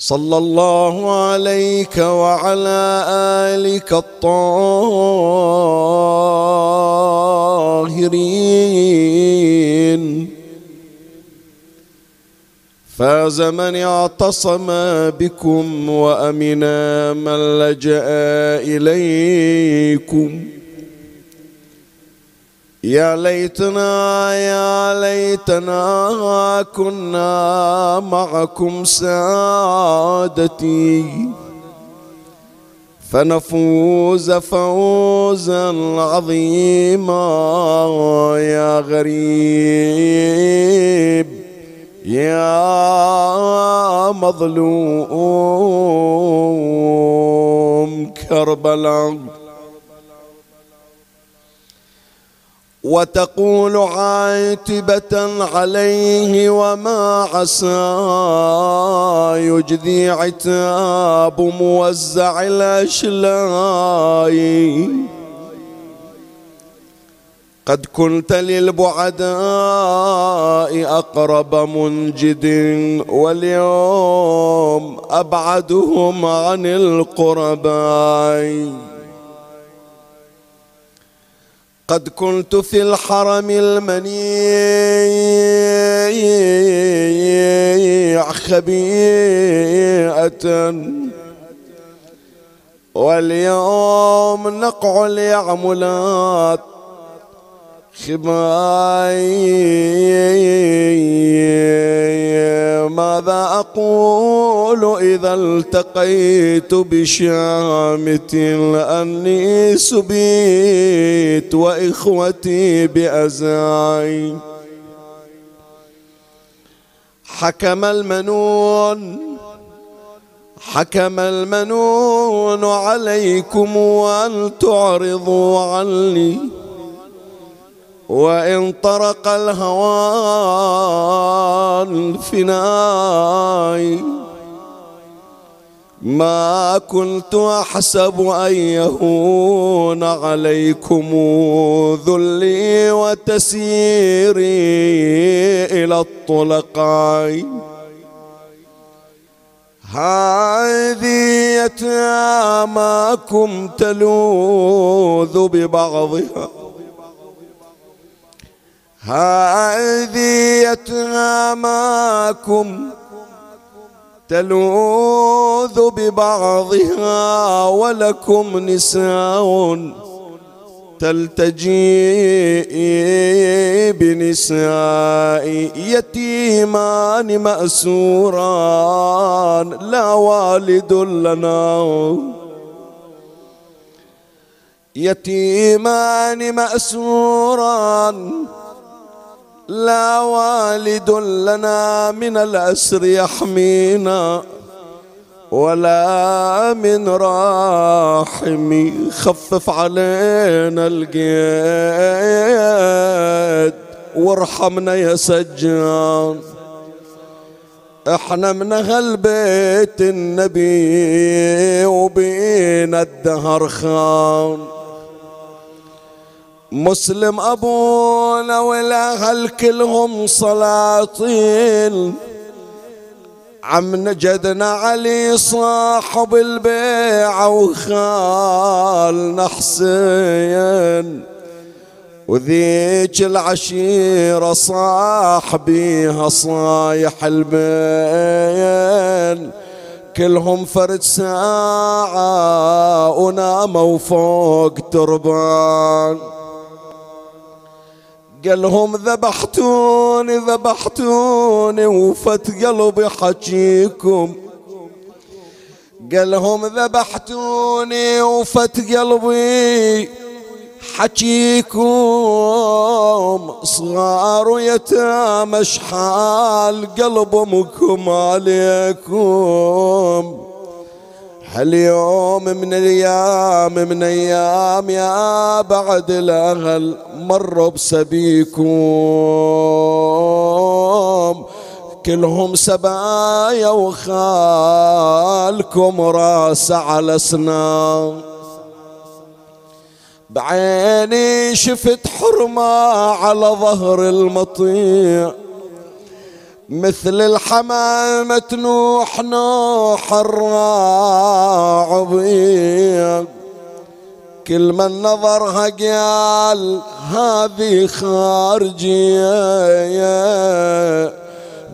صلى الله عليك وعلى آلك الطاهرين. فاز من اعتصم بكم وامنا من لجأ إليكم. يا ليتنا يا ليتنا كنا معكم سادتي. فنفوز فوزا عظيما يا غريب. يا مظلوم كربلاء. وتقول عاتبة عليه وما عسى يجدي عتاب موزع الأشلاي قد كنت للبعداء أقرب منجد واليوم أبعدهم عن القرباء. قد كنت في الحرم المنيع خبيئة. واليوم نقع اليعملات خباي ماذا أقول إذا التقيت بشامة أني سبيت وإخوتي بأزاي؟ حكم المنون حكم المنون عليكم وأن تعرضوا عني. وإن طرق الهوى الفناي ما كنت أحسب أن يهون عليكم ذلي وتسيري إلى الطلقاء. هذه يتاماكم تلوذ ببعضها. هذه يتاماكم تلوذ ببعضها ولكم نساء تلتجي بنساء يتيمان مأسوران لا والد لنا يتيمان مأسوران لا والد لنا من الأسر يحمينا ولا من راحم خفف علينا القيد. وارحمنا يا سجان إحنا من أهل بيت النبي وبينا الدهر خان. مسلم أبونا والاهل كلهم سلاطين عم نجدنا علي صاحب البيعة وخالنا حسين وذيك العشيرة صاح بيها صايح البين. كلهم فرد ساعة وناموا فوق تربان. قالهم ذبحتوني ذبحتوني وفت قلبي حكيكم. قالهم ذبحتوني وفت قلبي حكيكم. صغار ويتامى شحال قلب امكم عليكم. هاليوم من الأيام من أيام يا بعد الأهل مروا بسبيكم. كلهم سبايا وخالكم راس على سنام بعيني شفت حرمة على ظهر المطيع. مثل الحمامة تنوح نوح الراعبية كل من نظرها قال هذه خارجية.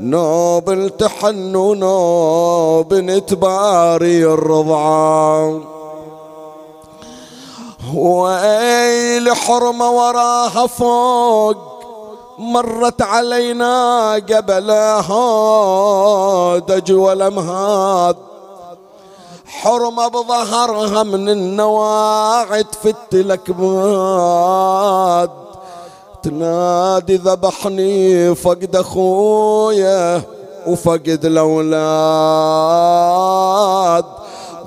نوب التحن ونوب نتباري الرضعان ويل حرمة وراها فوق مرت علينا قبلها دج والامهاد حرمة بظهرها من النواعد في التلكباد تنادي ذبحني فقد أخويا وفقد الأولاد.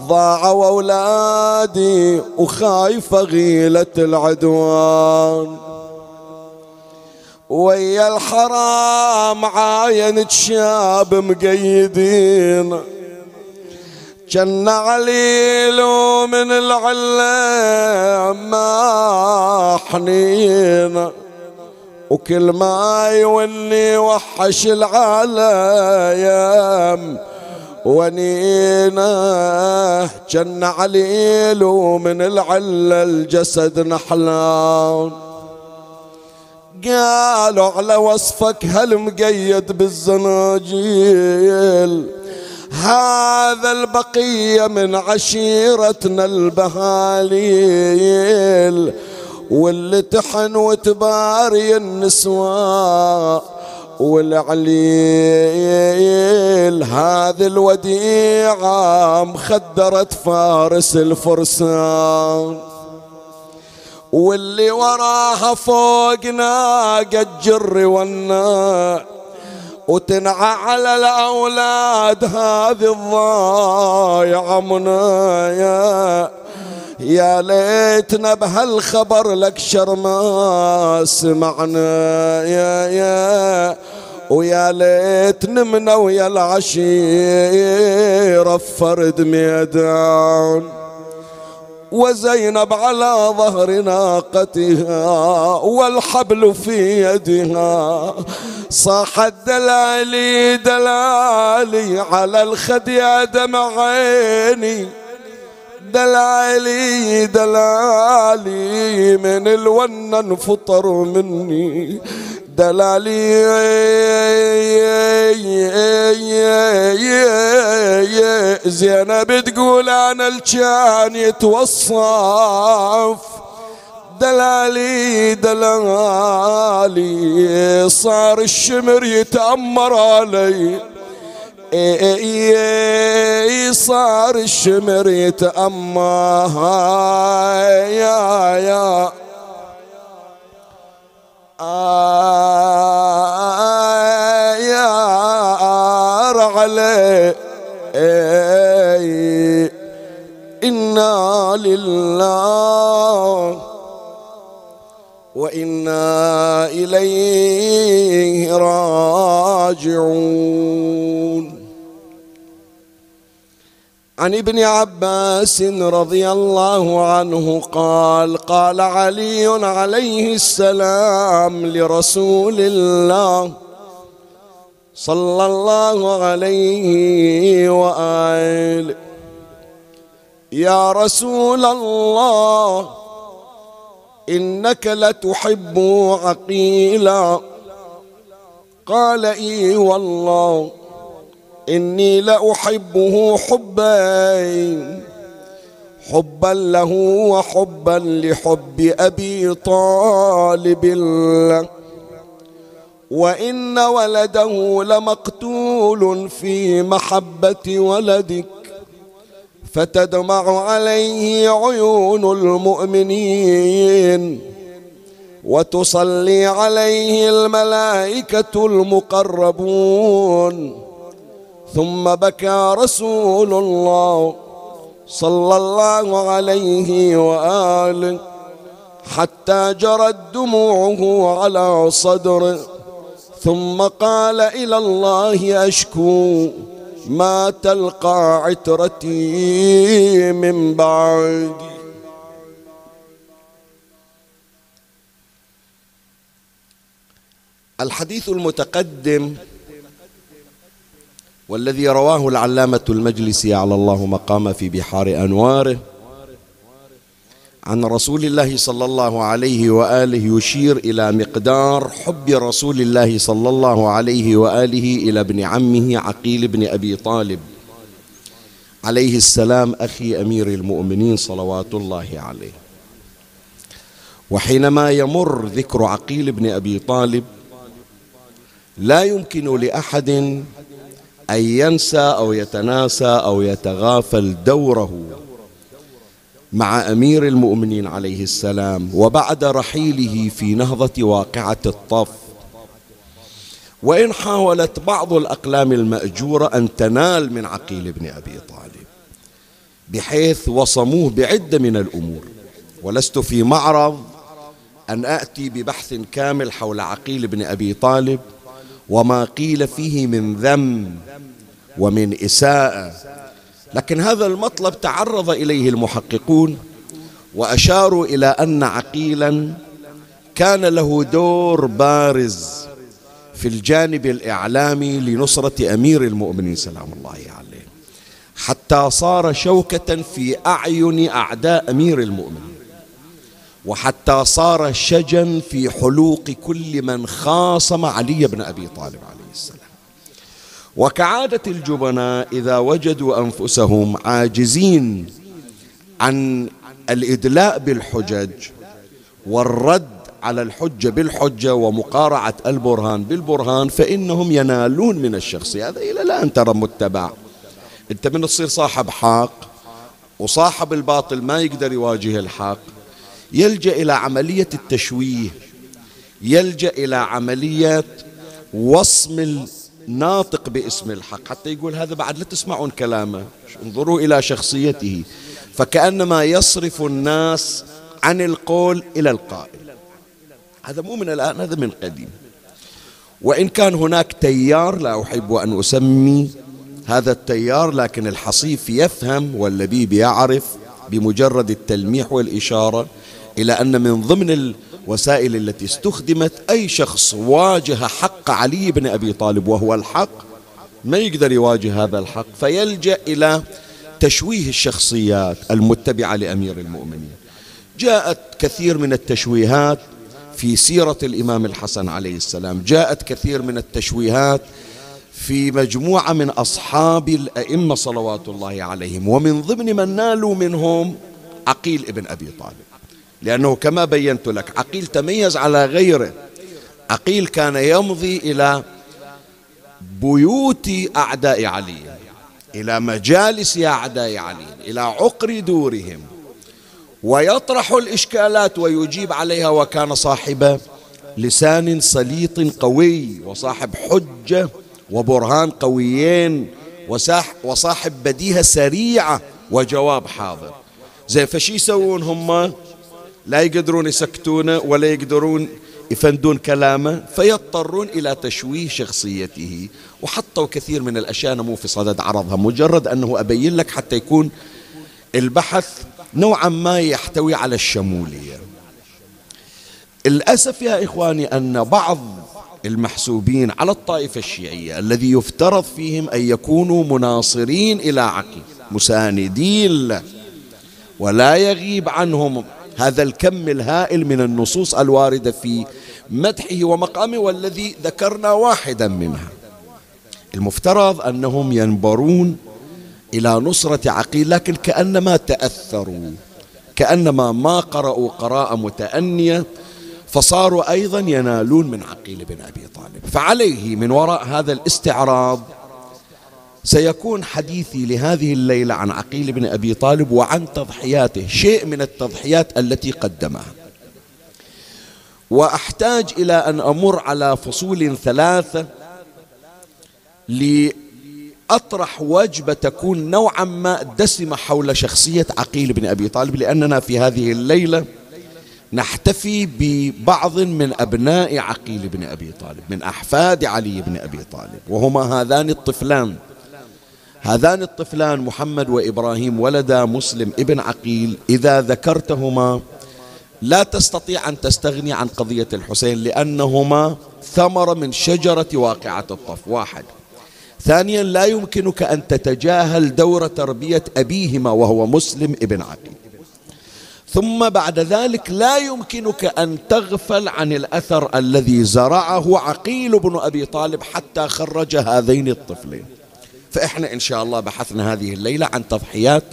ضاعوا أولادي وخايفة غيلة العدوان. ويا الحرام عاينت شاب مقيدين. جن عليلو من العلام ما حنين. وكل ما يوني وحش العالم ونينا جن عليل ومن العلة الجسد نحلان. قالوا على وصفك هل مقيد بالزناجيل؟ هذا البقية من عشيرتنا البهاليل واللي تحن وتباري النسوان والعليل. هذه الوديعة مخدرة فارس الفرسان. واللي وراها فوقنا قد جري والنا وتنعى على الأولاد هذه الضايعة منايا. يا ليتنا بهالخبر لك شرما سمعنا. يا يا. ويا ليت نمنا ويا العشيرة فرد ميدان. وزينب على ظهر ناقتها والحبل في يدها. صاحت دلالي دلالي على الخد يا دمع عيني. دلالي دلالي من الونة انفطر مني. دلالي زينب تقول أنا الكان يتوصف. دلالي دلالي صار الشمر يتأمر علي. اي صار الشمر يتأمى يا يا. يا علي. إنا لله وإنا إليه راجعون. عن ابن عباس رضي الله عنه قال قال علي عليه السلام لرسول الله صلى الله عليه واله يا رسول الله إنك لتحب عقيلا قال إي والله. إني لأحبه حبين حبا له وحبا لحب أبي طالب له. وإن ولده لمقتول في محبة ولدك فتدمع عليه عيون المؤمنين. وتصلي عليه الملائكة المقربون. ثم بكى رسول الله صلى الله عليه وآله حتى جرت دموعه على صدره ثم قال إلى الله أشكو ما تلقى عترتي من بعدي الحديث المتقدم والذي رواه العلامة المجلسي على الله مقام في بحار أنواره عن رسول الله صلى الله عليه وآله يشير إلى مقدار حب رسول الله صلى الله عليه وآله إلى ابن عمه عقيل بن أبي طالب عليه السلام أخي أمير المؤمنين صلوات الله عليه. وحينما يمر ذكر عقيل بن أبي طالب لا يمكن لأحد أن ينسى أو يتناسى أو يتغافل دوره. مع أمير المؤمنين عليه السلام وبعد رحيله في نهضة واقعة الطف. وإن حاولت بعض الأقلام المأجورة أن تنال من عقيل بن أبي طالب بحيث وصموه بعدة من الأمور. ولست في معرض أن آتي ببحث كامل حول عقيل بن أبي طالب وما قيل فيه من ذم ومن إساءة. لكن هذا المطلب تعرض إليه المحققون وأشاروا إلى أن عقيلا كان له دور بارز في الجانب الإعلامي لنصرة أمير المؤمنين سلام الله عليه. حتى صار شوكة في أعين أعداء أمير المؤمنين. وحتى صار شجا في حلوق كل من خاصم علي بن أبي طالب عليه السلام. وكعادة الجبناء إذا وجدوا أنفسهم عاجزين عن الإدلاء بالحجج والرد على الحجة بالحجة ومقارعة البرهان بالبرهان فإنهم ينالون من الشخص هذا. إلى لا أنت متبع. أنت من تصير صاحب حق وصاحب الباطل ما يقدر يواجه الحق يلجأ إلى عملية التشويه يلجأ إلى عملية وصم ناطق باسم الحق. حتى يقول هذا بعد لا تسمعون كلامه انظروا إلى شخصيته. فكأنما يصرف الناس عن القول إلى القائل. هذا مو من الآن هذا من قديم. وإن كان هناك تيار لا أحب أن أسمي هذا التيار لكن الحصيف يفهم واللبيب يعرف بمجرد التلميح والإشارة. إلى أن من ضمن الوسائل التي استخدمت أي شخص واجه حق علي بن أبي طالب وهو الحق ما يقدر يواجه هذا الحق؟ فيلجأ إلى تشويه الشخصيات المتبعة لأمير المؤمنين. جاءت كثير من التشويهات في سيرة الإمام الحسن عليه السلام. جاءت كثير من التشويهات في مجموعة من أصحاب الأئمة صلوات الله عليهم. ومن ضمن من نالوا منهم عقيل ابن أبي طالب. لأنه كما بينت لك عقيل تميز على غيره. عقيل كان يمضي إلى بيوت أعداء علي إلى مجالس أعداء علي إلى عقر دورهم. ويطرح الإشكالات ويجيب عليها وكان صاحب لسان سليط قوي وصاحب حجة وبرهان قويين وصاحب بديهة سريعة وجواب حاضر. زين فشي يسوون هم لا يقدرون يسكتونه ولا يقدرون يفندون كلامه فيضطرون إلى تشويه شخصيته. وحطوا كثير من الأشياء مو في صدد عرضها مجرد أنه أبين لك حتى يكون البحث نوعا ما يحتوي على الشمولية. الأسف يا إخواني أن بعض المحسوبين على الطائفة الشيعية الذي يفترض فيهم أن يكونوا مناصرين إلى عقيل مساندين له ولا يغيب عنهم هذا الكم الهائل من النصوص الواردة في مدحه ومقامه والذي ذكرنا واحدا منها. المفترض أنهم ينبرون إلى نصرة عقيل لكن كأنما تأثروا كأنما ما قرأوا قراءة متأنية فصاروا أيضا ينالون من عقيل بن أبي طالب. فعليه من وراء هذا الاستعراض سيكون حديثي لهذه الليلة عن عقيل بن أبي طالب وعن تضحياته شيء من التضحيات التي قدمها. وأحتاج إلى أن أمر على فصول ثلاثة لأطرح وجبة تكون نوعا ما دسمة حول شخصية عقيل بن أبي طالب لأننا في هذه الليلة نحتفي ببعض من أبناء عقيل بن أبي طالب من أحفاد علي بن أبي طالب وهما هذان الطفلان. هذان الطفلان محمد وإبراهيم ولدا مسلم ابن عقيل إذا ذكرتهما لا تستطيع أن تستغني عن قضية الحسين لأنهما ثمرة من شجرة واقعة الطف واحد. ثانيا لا يمكنك أن تتجاهل دور تربية أبيهما وهو مسلم ابن عقيل. ثم بعد ذلك لا يمكنك أن تغفل عن الأثر الذي زرعه عقيل بن أبي طالب حتى خرج هذين الطفلين. فإحنا إن شاء الله بحثنا هذه الليلة عن تضحيات.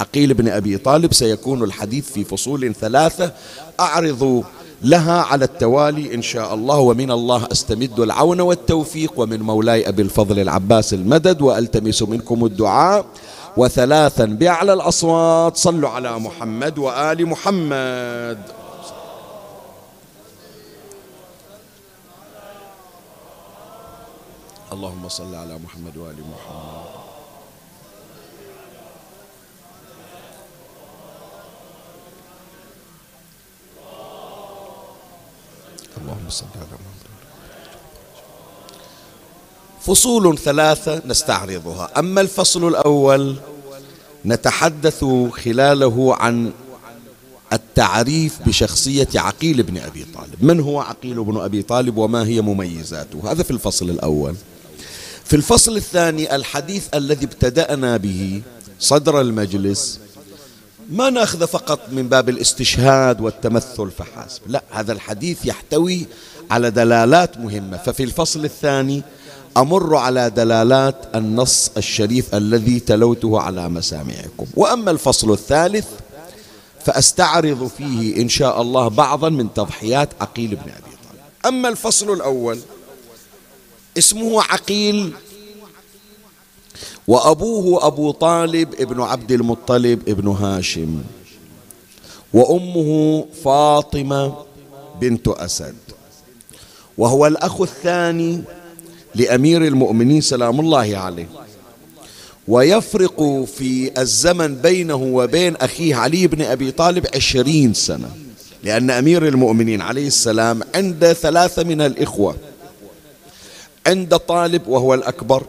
عقيل بن أبي طالب سيكون الحديث في فصول ثلاثة. أعرض لها على التوالي إن شاء الله ومن الله أستمد العون والتوفيق ومن مولاي أبي الفضل العباس المدد وألتمس منكم الدعاء. وثلاثا بأعلى الأصوات صلوا على محمد وآل محمد. اللهم صل على محمد وآل محمد. اللهم صل على محمد. فصول ثلاثة نستعرضها. أما الفصل الأول نتحدث خلاله عن التعريف بشخصية عقيل بن أبي طالب. من هو عقيل بن أبي طالب وما هي مميزاته؟ هذا في الفصل الأول. في الفصل الثاني الحديث الذي ابتدأنا به صدر المجلس ما نأخذ فقط من باب الاستشهاد والتمثل فحسب لا هذا الحديث يحتوي على دلالات مهمة. ففي الفصل الثاني أمر على دلالات النص الشريف الذي تلوته على مسامعكم. وأما الفصل الثالث فأستعرض فيه إن شاء الله بعضا من تضحيات عقيل بن أبي طالب. أما الفصل الأول اسمه عقيل. وأبوه أبو طالب ابن عبد المطلب ابن هاشم. وأمه فاطمة بنت أسد. وهو الأخ الثاني لأمير المؤمنين سلام الله عليه. ويفرق في الزمن بينه وبين أخيه علي بن أبي طالب عشرين سنة. لأن أمير المؤمنين عليه السلام عند ثلاثة من الإخوة. عند طالب وهو الأكبر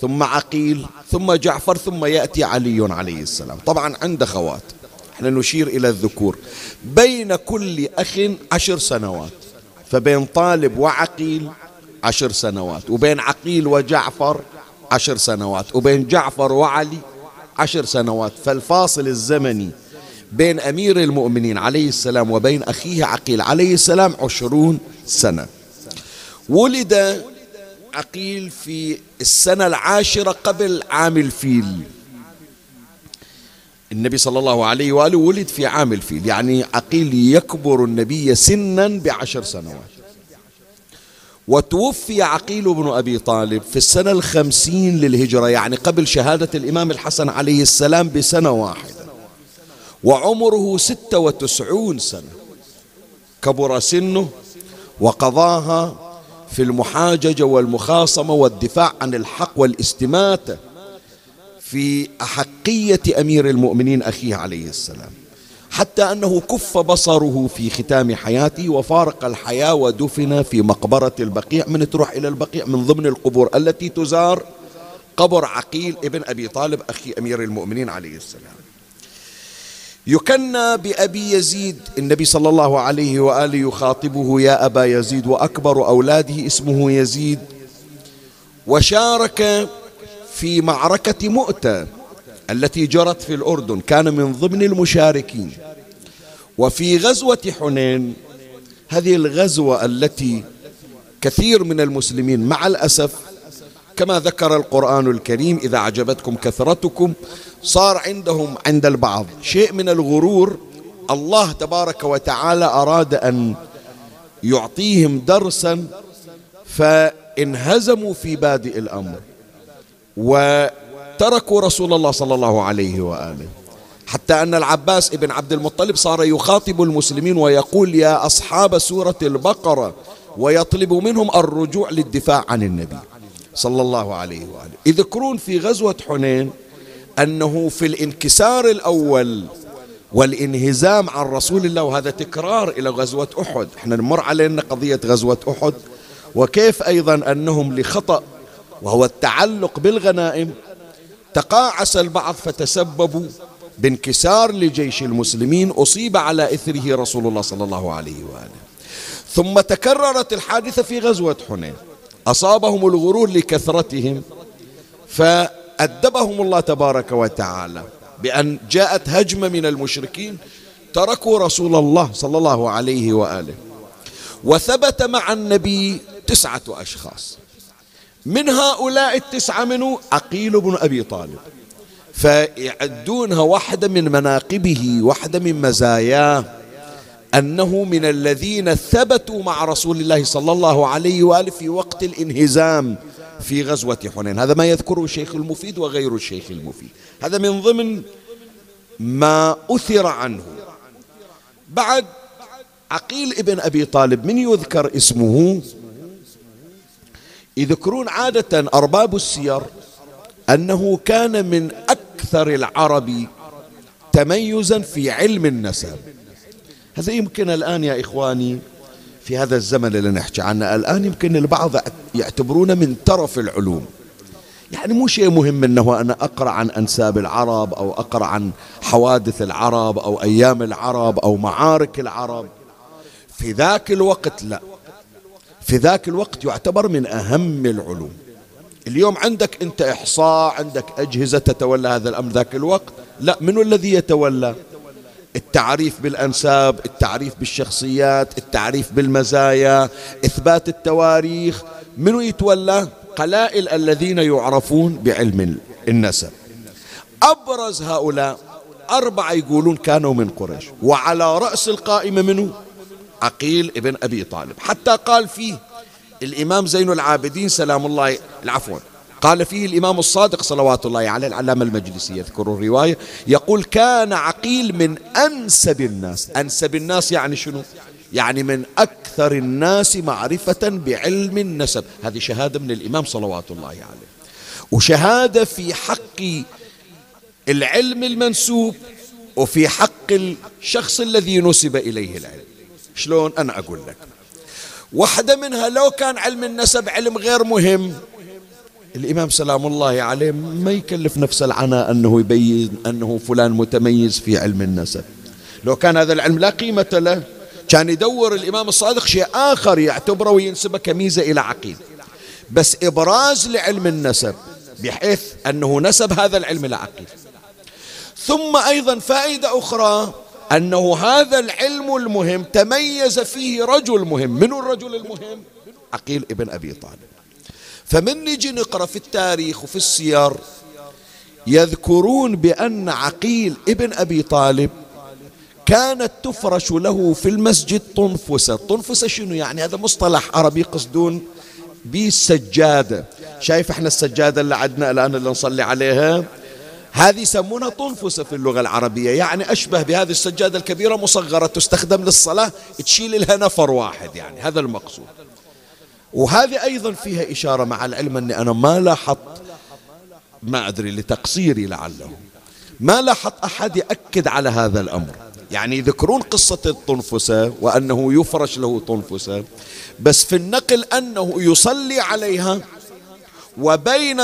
ثم عقيل ثم جعفر ثم يأتي علي عليه السلام. طبعا عند خوات. إحنا نشير إلى الذكور. بين كل أخ عشر سنوات. فبين طالب وعقيل عشر سنوات. وبين عقيل وجعفر عشر سنوات. وبين جعفر وعلي عشر سنوات. فالفاصل الزمني بين أمير المؤمنين عليه السلام وبين أخيه عقيل عليه السلام عشرون سنة. ولد عقيل في السنة العاشرة قبل عام الفيل. النبي صلى الله عليه وآله ولد في عام الفيل يعني عقيل يكبر النبي سنا بعشر سنوات. وتوفي عقيل بن أبي طالب في السنة الخمسين للهجرة يعني قبل شهادة الإمام الحسن عليه السلام بسنة واحدة. وعمره ستة وتسعون سنة. كبر سنه وقضاها في المحاججة والمخاصمة والدفاع عن الحق والاستماتة في أحقية أمير المؤمنين أخيه عليه السلام. حتى أنه كف بصره في ختام حياته وفارق الحياة ودفن في مقبرة البقيع من تروح إلى البقيع من ضمن القبور التي تزار قبر عقيل ابن أبي طالب أخي أمير المؤمنين عليه السلام. يكنى بأبي يزيد. النبي صلى الله عليه وآله يخاطبه يا أبا يزيد وأكبر أولاده اسمه يزيد. وشارك في معركة مؤتة التي جرت في الأردن كان من ضمن المشاركين. وفي غزوة حنين هذه الغزوة التي كثير من المسلمين مع الأسف كما ذكر القرآن الكريم إذا أعجبتكم كثرتكم صار عندهم عند البعض. شيء من الغرور الله تبارك وتعالى أراد أن يعطيهم درسا فانهزموا في بادئ الأمر وتركوا رسول الله صلى الله عليه وآله. حتى أن العباس ابن عبد المطلب صار يخاطب المسلمين ويقول يا أصحاب سورة البقرة. ويطلب منهم الرجوع للدفاع عن النبي صلى الله عليه وآله. يذكرون في غزوة حنين أنه في الانكسار الأول والانهزام عن رسول الله وهذا تكرار إلى غزوة أحد. إحنا نمر علينا قضية غزوة أحد. وكيف أيضا أنهم لخطأ وهو التعلق بالغنائم. تقاعس البعض فتسببوا بانكسار لجيش المسلمين أصيب على إثره رسول الله صلى الله عليه وآله. ثم تكررت الحادثة في غزوة حنين. أصابهم الغرور لكثرتهم فأدبهم الله تبارك وتعالى بأن جاءت هجمة من المشركين تركوا رسول الله صلى الله عليه وآله وثبت مع النبي تسعة أشخاص من هؤلاء التسعة منه عقيل بن أبي طالب فيعدونها واحدة من مناقبه واحدة من مزاياه أنه من الذين ثبتوا مع رسول الله صلى الله عليه وآله في وقت الانهزام. في غزوة حنين. هذا ما يذكره الشيخ المفيد وغير الشيخ المفيد. هذا من ضمن ما أثر عنه. بعد عقيل ابن أبي طالب من يذكر اسمه؟ يذكرون عادة أرباب السير أنه كان من أكثر العرب تميزا في علم النسب. هذا يمكن الآن يا إخواني في هذا الزمن اللي نحكي عنه. الآن يمكن البعض يعتبرونه من ترف العلوم. يعني مو شيء مهم إنه أنا أقرأ عن أنساب العرب أو أقرأ عن حوادث العرب أو أيام العرب أو معارك العرب. في ذاك الوقت لا. في ذاك الوقت يعتبر من أهم العلوم. اليوم عندك أنت إحصاء عندك أجهزة تتولى هذا الأمر ذاك الوقت. لا من الذي يتولى؟ التعريف بالأنساب التعريف بالشخصيات التعريف بالمزايا إثبات التواريخ منو يتولى؟ قلائل الذين يعرفون بعلم النسب. أبرز هؤلاء أربعة يقولون كانوا من قريش وعلى رأس القائمة منه عقيل ابن أبي طالب. حتى قال فيه الإمام زين العابدين سلام الله العفو قال فيه الإمام الصادق صلوات الله عليه العلامة المجلسي يذكر الرواية يقول كان عقيل من أنسب الناس. أنسب الناس يعني شنو؟ يعني من أكثر الناس معرفة بعلم النسب. هذه شهادة من الإمام صلوات الله عليه. وشهادة في حق العلم المنسوب وفي حق الشخص الذي نسب إليه العلم. شلون؟ أنا أقول لك. واحدة منها لو كان علم النسب علم غير مهم الإمام سلام الله عليه ما يكلف نفسه العناء أنه يبين أنه فلان متميز في علم النسب. لو كان هذا العلم لا قيمة له كان يدور الإمام الصادق شيء آخر يعتبره وينسبه كميزة إلى عقيل بس إبراز لعلم النسب بحيث أنه نسب هذا العلم لعقيل ثم أيضا فائدة أخرى أنه هذا العلم المهم تميز فيه رجل مهم. من الرجل المهم؟ عقيل ابن أبي طالب. فمن نجي نقرأ في التاريخ وفي السير يذكرون بأن عقيل ابن أبي طالب كانت تفرش له في المسجد طنفسة. طنفسة شنو؟ يعني هذا مصطلح عربي يقصدون بالسجادة. شايف إحنا السجادة اللي عندنا الآن اللي نصلي عليها؟ هذه يسمونها طنفسة في اللغة العربية. يعني أشبه بهذه السجادة الكبيرة مصغرة تستخدم للصلاة تشيل لها نفر واحد يعني هذا المقصود. وهذه أيضا فيها إشارة مع العلم أني أنا ما لاحظت ما أدري لتقصيري لعله. ما لاحظت أحد يأكد على هذا الأمر. يعني يذكرون قصة الطنفسة وأنه يفرش له طنفسة بس في النقل أنه يصلي عليها وبين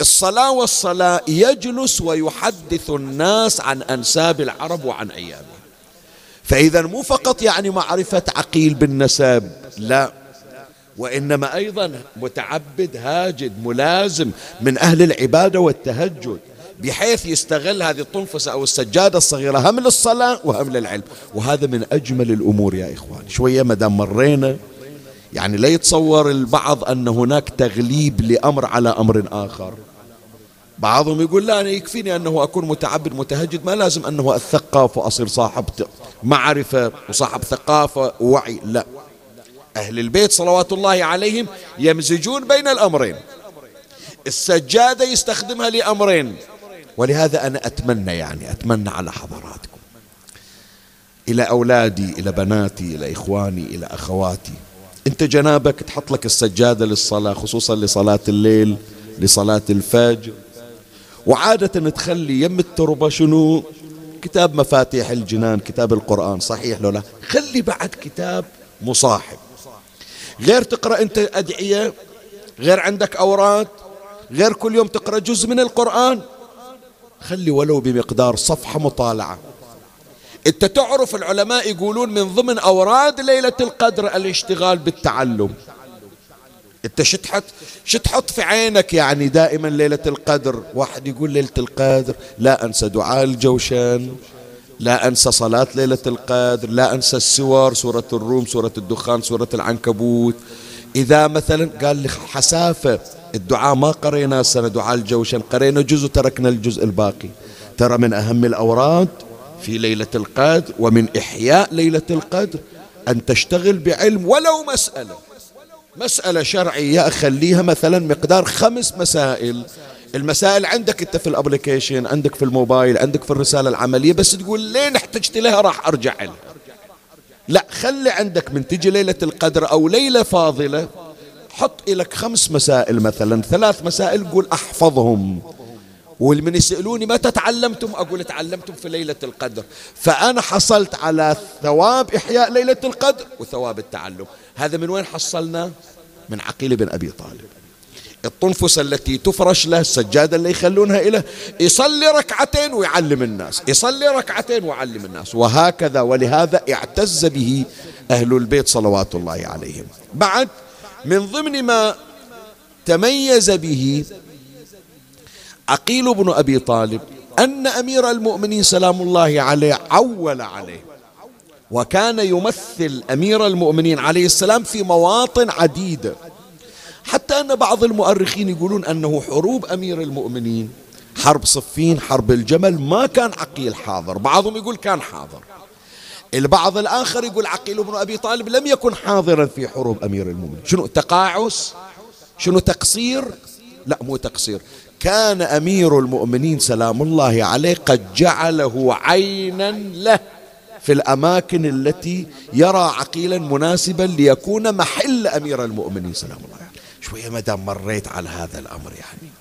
الصلاة والصلاة يجلس ويحدث الناس عن أنساب العرب وعن أيامهم فإذا مو فقط يعني معرفة عقيل بالنسب لا. وإنما أيضا متعبد هاجد ملازم من أهل العبادة والتهجد بحيث يستغل هذه الطنفسة أو السجادة الصغيرة. هم للصلاة وهم للعلم. وهذا من أجمل الأمور يا إخوان شوية ما دام مرينا يعني لا يتصور البعض أن هناك تغليب لأمر على أمر آخر. بعضهم يقول لا أنا يكفيني أنه أكون متعبد متهجد. ما لازم أنه أتثقف وأصير صاحب معرفة وصاحب ثقافة ووعي. لا. أهل البيت صلوات الله عليهم يمزجون بين الأمرين. السجادة يستخدمها لأمرين. ولهذا أنا أتمنى يعني أتمنى على حضراتكم. إلى أولادي إلى بناتي إلى إخواني إلى أخواتي. أنت جنابك تحط لك السجادة للصلاة خصوصا لصلاة الليل لصلاة الفجر. وعادة تخلي يم التربة شنو؟ كتاب مفاتيح الجنان كتاب القرآن صحيح لو لا؟ خلي بعد كتاب مصاحب. غير تقرأ أنت أدعية غير عندك أوراد غير كل يوم تقرأ جزء من القرآن. خلي ولو بمقدار صفحة مطالعة. أنت تعرف العلماء يقولون من ضمن أوراد ليلة القدر الاشتغال بالتعلم. أنت شتحط شتحط في عينك يعني دائما ليلة القدر؟ واحد يقول ليلة القدر لا أنسى دعاء الجوشن. لا أنسى صلاة ليلة القدر لا أنسى السور سورة الروم سورة الدخان سورة العنكبوت. إذا مثلا قال لي حسافة الدعاء ما قرينا السنة دعاء الجوشن قرينا جزء تركنا الجزء الباقي. ترى من أهم الأوراد في ليلة القدر ومن إحياء ليلة القدر أن تشتغل بعلم ولو مسألة. مسألة شرعية أخليها مثلا مقدار خمس مسائل. المسائل عندك انت في الابليكيشن عندك في الموبايل عندك في الرسالة العملية بس تقول لين احتجت لها راح ارجع لها. لا خلي عندك من تجي ليلة القدر أو ليلة فاضلة حط لك خمس مسائل مثلا ثلاث مسائل قول أحفظهم. والمن يسألوني متى تعلمتم؟ أقول تعلمتم في ليلة القدر. فأنا حصلت على ثواب إحياء ليلة القدر وثواب التعلم. هذا من وين حصلنا؟ من عقيل بن أبي طالب. الطنفس التي تفرش له السجادة اللي يخلونها إليه يصلي ركعتين ويعلم الناس يصلي ركعتين ويعلم الناس. وهكذا ولهذا اعتز به أهل البيت صلوات الله عليهم. بعد من ضمن ما تميز به عقيل بن أبي طالب أن أمير المؤمنين سلام الله عليه عول عليه وكان يمثل أمير المؤمنين عليه السلام في مواطن عديده حتى أن بعض المؤرخين يقولون أنه حروب أمير المؤمنين حرب صفين حرب الجمل ما كان عقيل حاضر. بعضهم يقول كان حاضر. البعض الآخر يقول عقيل بن أبي طالب لم يكن حاضرا في حروب أمير المؤمنين. شنو تقاعس شنو تقصير؟ لا مو تقصير. كان أمير المؤمنين سلام الله عليه قد جعله عينا له في الأماكن التي يرى عقيلا مناسبا ليكون محل أمير المؤمنين. سلام الله عليه. شوية دام مريت على هذا الأمر يعني.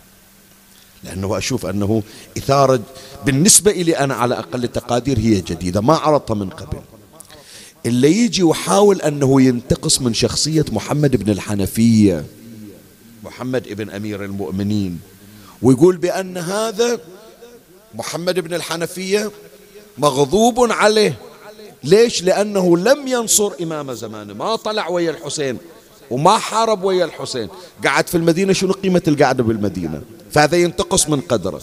لأنه أشوف أنه إثارة بالنسبة إلي أنا على أقل التقادير هي جديدة ما عرضتها من قبل. اللي يجي وحاول أنه ينتقص من شخصية محمد بن الحنفية محمد بن أمير المؤمنين ويقول بأن هذا محمد بن الحنفية مغضوب عليه. ليش؟ لأنه لم ينصر إمام زمانه ما طلع ويا الحسين. وما حارب ويا الحسين. قعد في المدينة شنو قيمة القعدة بالمدينة؟ فهذا ينتقص من قدره.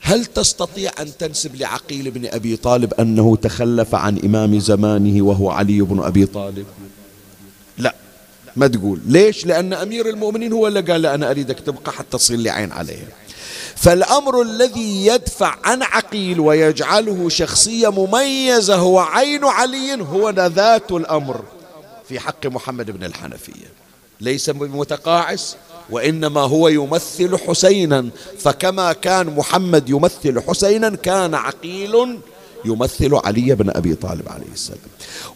هل تستطيع أن تنسب لعقيل بن أبي طالب أنه تخلف عن إمام زمانه وهو علي بن أبي طالب؟ لا. ما تقول. ليش؟ لأن أمير المؤمنين هو اللي قال أنا أريدك تبقى حتى تصير لي عين عليها. فالأمر الذي يدفع عن عقيل ويجعله شخصية مميزة هو عين علي هو ذات الأمر. في حق محمد بن الحنفية. ليس بمتقاعس وإنما هو يمثل حسينا. فكما كان محمد يمثل حسينا كان عقيل يمثل علي بن أبي طالب عليه السلام.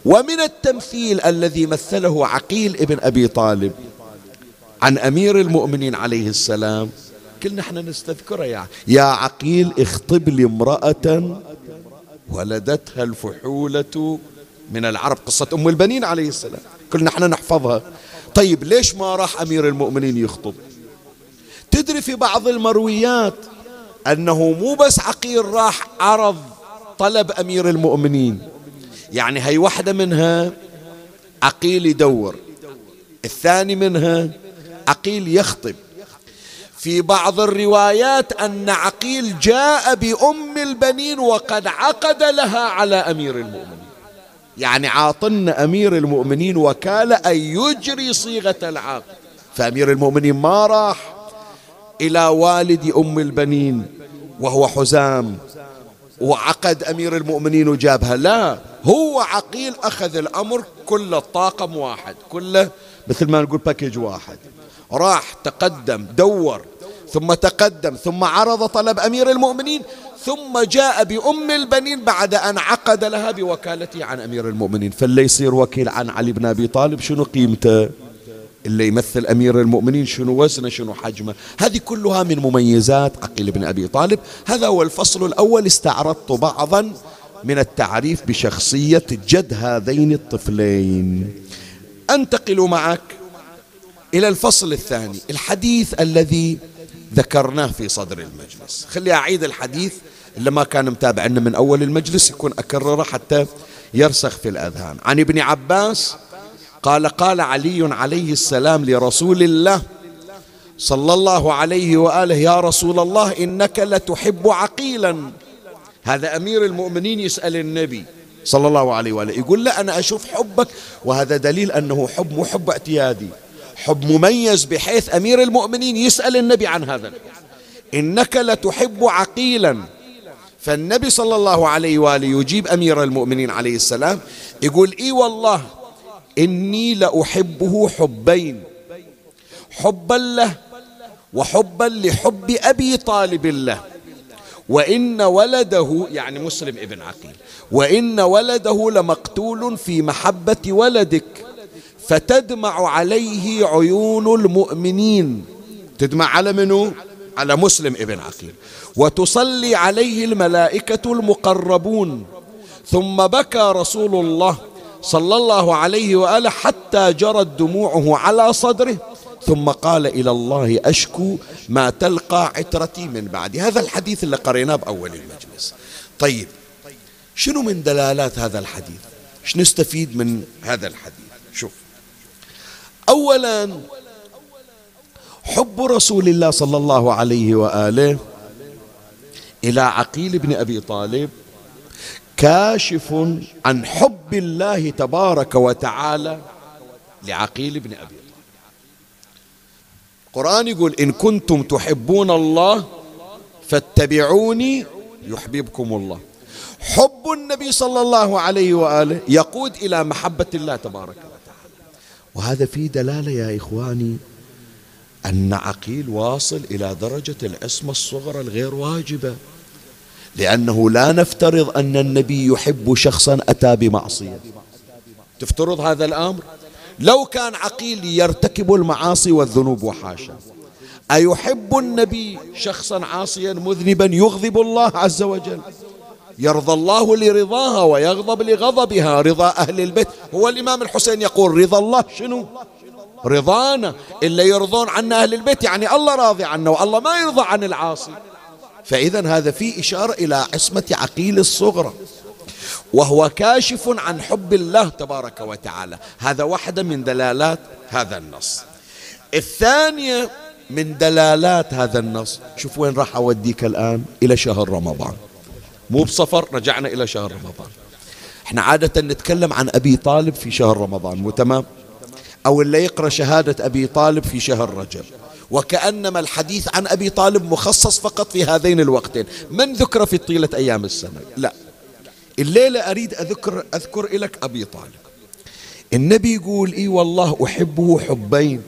ومن التمثيل الذي مثله عقيل ابن أبي طالب عن أمير المؤمنين عليه السلام. كلنا إحنا نستذكره يعني يا عقيل اخطب لي امرأة ولدتها الفحولة من العرب قصة أم البنين عليه السلام. كلنا إحنا نحفظها. طيب ليش ما راح أمير المؤمنين يخطب؟ تدري في بعض المرويات أنه مو بس عقيل راح عرض طلب أمير المؤمنين. يعني هي واحدة منها عقيل يدور الثاني منها عقيل يخطب. في بعض الروايات أن عقيل جاء بأم البنين وقد عقد لها على أمير المؤمنين. يعني عاطن أمير المؤمنين وكالة أن يجري صيغة العقد فأمير المؤمنين ما راح إلى والد أم البنين وهو حزام. وعقد أمير المؤمنين وجابها. لا هو عقيل أخذ الأمر كل الطاقم واحد كله مثل ما نقول باكيج واحد. راح تقدم دور ثم تقدم ثم عرض طلب أمير المؤمنين ثم جاء بأم البنين بعد أن عقد لها بوكالته عن أمير المؤمنين. فاللي يصير وكيل عن علي بن أبي طالب شنو قيمته؟ اللي يمثل أمير المؤمنين شنو وزنه شنو حجمه؟ هذه كلها من مميزات عقيل بن أبي طالب. هذا هو الفصل الأول. استعرضت بعضا من التعريف بشخصية جد هذين الطفلين. أنتقل معك إلى الفصل الثاني الحديث الذي ذكرناه في صدر المجلس. خلي أعيد الحديث اللي ما كان متابع من أول المجلس يكون أكرره حتى يرسخ في الأذهان. عن ابن عباس قال قال علي عليه السلام لرسول الله صلى الله عليه وآله يا رسول الله إنك لتحب عقيلا. هذا أمير المؤمنين يسأل النبي صلى الله عليه وآله يقول له أنا أشوف حبك وهذا دليل أنه حب مو حب اعتيادي. حب مميز بحيث أمير المؤمنين يسأل النبي عن هذا. إنك لتحب عقيلا. فالنبي صلى الله عليه وآله يجيب أمير المؤمنين عليه السلام يقول إي والله إني لأحبه حبين حبا له وحبا لحب أبي طالب له. وإن ولده يعني مسلم ابن عقيل وإن ولده لمقتول في محبة ولدك. فتدمع عليه عيون المؤمنين. تدمع على منه على مسلم ابن عقيل. وتصلي عليه الملائكة المقربون. ثم بكى رسول الله صلى الله عليه وآله حتى جرت دموعه على صدره. ثم قال إلى الله أشكو ما تلقى عترتي من بعدي. هذا الحديث اللي قريناه بأول المجلس. طيب شنو من دلالات هذا الحديث؟ إيش نستفيد من هذا الحديث؟ شوف. اولا حب رسول الله صلى الله عليه وآله إلى عقيل بن أبي طالب كاشف عن حب الله تبارك وتعالى لعقيل بن أبي طالب. القران يقول إن كنتم تحبون الله فاتبعوني يحببكم الله. حب النبي صلى الله عليه وآله يقود إلى محبة الله تبارك وتعالى. وهذا فيه دلالة يا إخواني أن عقيل واصل إلى درجة العصمة الصغرى الغير واجبة لأنه لا نفترض أن النبي يحب شخصا أتى بمعصية. تفترض هذا الأمر؟ لو كان عقيل يرتكب المعاصي والذنوب وحاشا أيحب النبي شخصا عاصيا مذنبا يغضب الله عز وجل؟ يرضى الله لرضاها ويغضب لغضبها. رضا أهل البيت. هو الإمام الحسين يقول رضا الله شنو؟ رضانا. إلا يرضون عنا أهل البيت. يعني الله راضي عنا والله ما يرضى عن العاصي. فإذا هذا فيه إشارة إلى عصمة عقيل الصغرى. وهو كاشف عن حب الله تبارك وتعالى. هذا واحدة من دلالات هذا النص. الثانية من دلالات هذا النص. شوف وين راح أوديك الآن؟ إلى شهر رمضان. مو بصفر رجعنا إلى شهر رمضان. إحنا عادة نتكلم عن أبي طالب في شهر رمضان مو تمام؟ أو اللي يقرأ شهادة أبي طالب في شهر رجب. وكأنما الحديث عن أبي طالب مخصص فقط في هذين الوقتين. من ذكر في طيلة أيام السنة؟ لا. الليلة أريد أذكر, أذكر لك أبي طالب. النبي يقول إي والله أحبه حبين.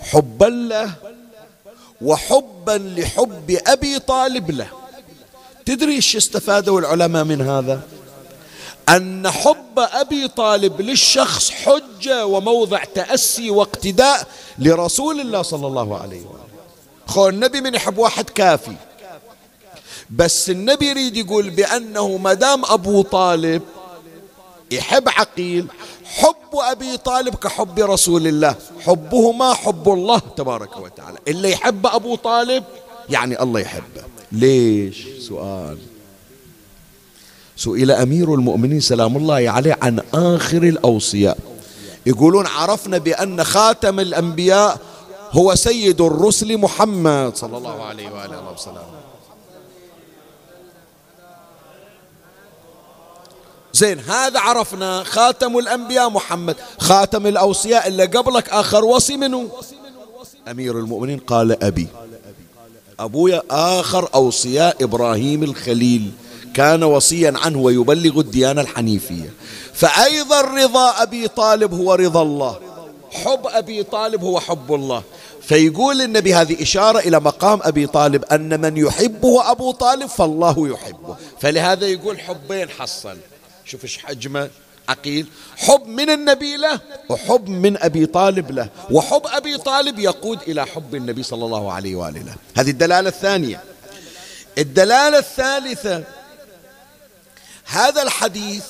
حبا له وحبا لحب أبي طالب له. تدري إيش استفادوا العلماء من هذا؟ أن حب أبي طالب للشخص حجة وموضع تأسي واقتداء لرسول الله صلى الله عليه وسلم. خو النبي من يحب واحد كافي. بس النبي يريد يقول بأنه مدام أبو طالب يحب عقيل حب أبي طالب كحب رسول الله. حبهما حب الله تبارك وتعالى. اللي يحب أبو طالب يعني الله يحبه. ليش؟ سؤال. سئل أمير المؤمنين سلام الله عليه عن آخر الأوصياء. يقولون عرفنا بأن خاتم الأنبياء هو سيد الرسل محمد صلى الله عليه وآله وسلم. زين هذا عرفنا خاتم الأنبياء محمد. خاتم الأوصياء اللي قبلك آخر وصي منه أمير المؤمنين قال أبي. أبويا آخر أوصياء إبراهيم الخليل. كان وصيا عنه ويبلغ الديانة الحنيفية. فأيضا رضا أبي طالب هو رضا الله. حب أبي طالب هو حب الله. فيقول النبي هذه إشارة إلى مقام أبي طالب أن من يحبه أبو طالب فالله يحبه. فلهذا يقول حبين حصل. شوف إيش حجمه. عقيل حب من النبي له وحب من أبي طالب له وحب أبي طالب يقود إلى حب النبي صلى الله عليه وآله. له هذه الدلالة الثانية. الدلالة الثالثة هذا الحديث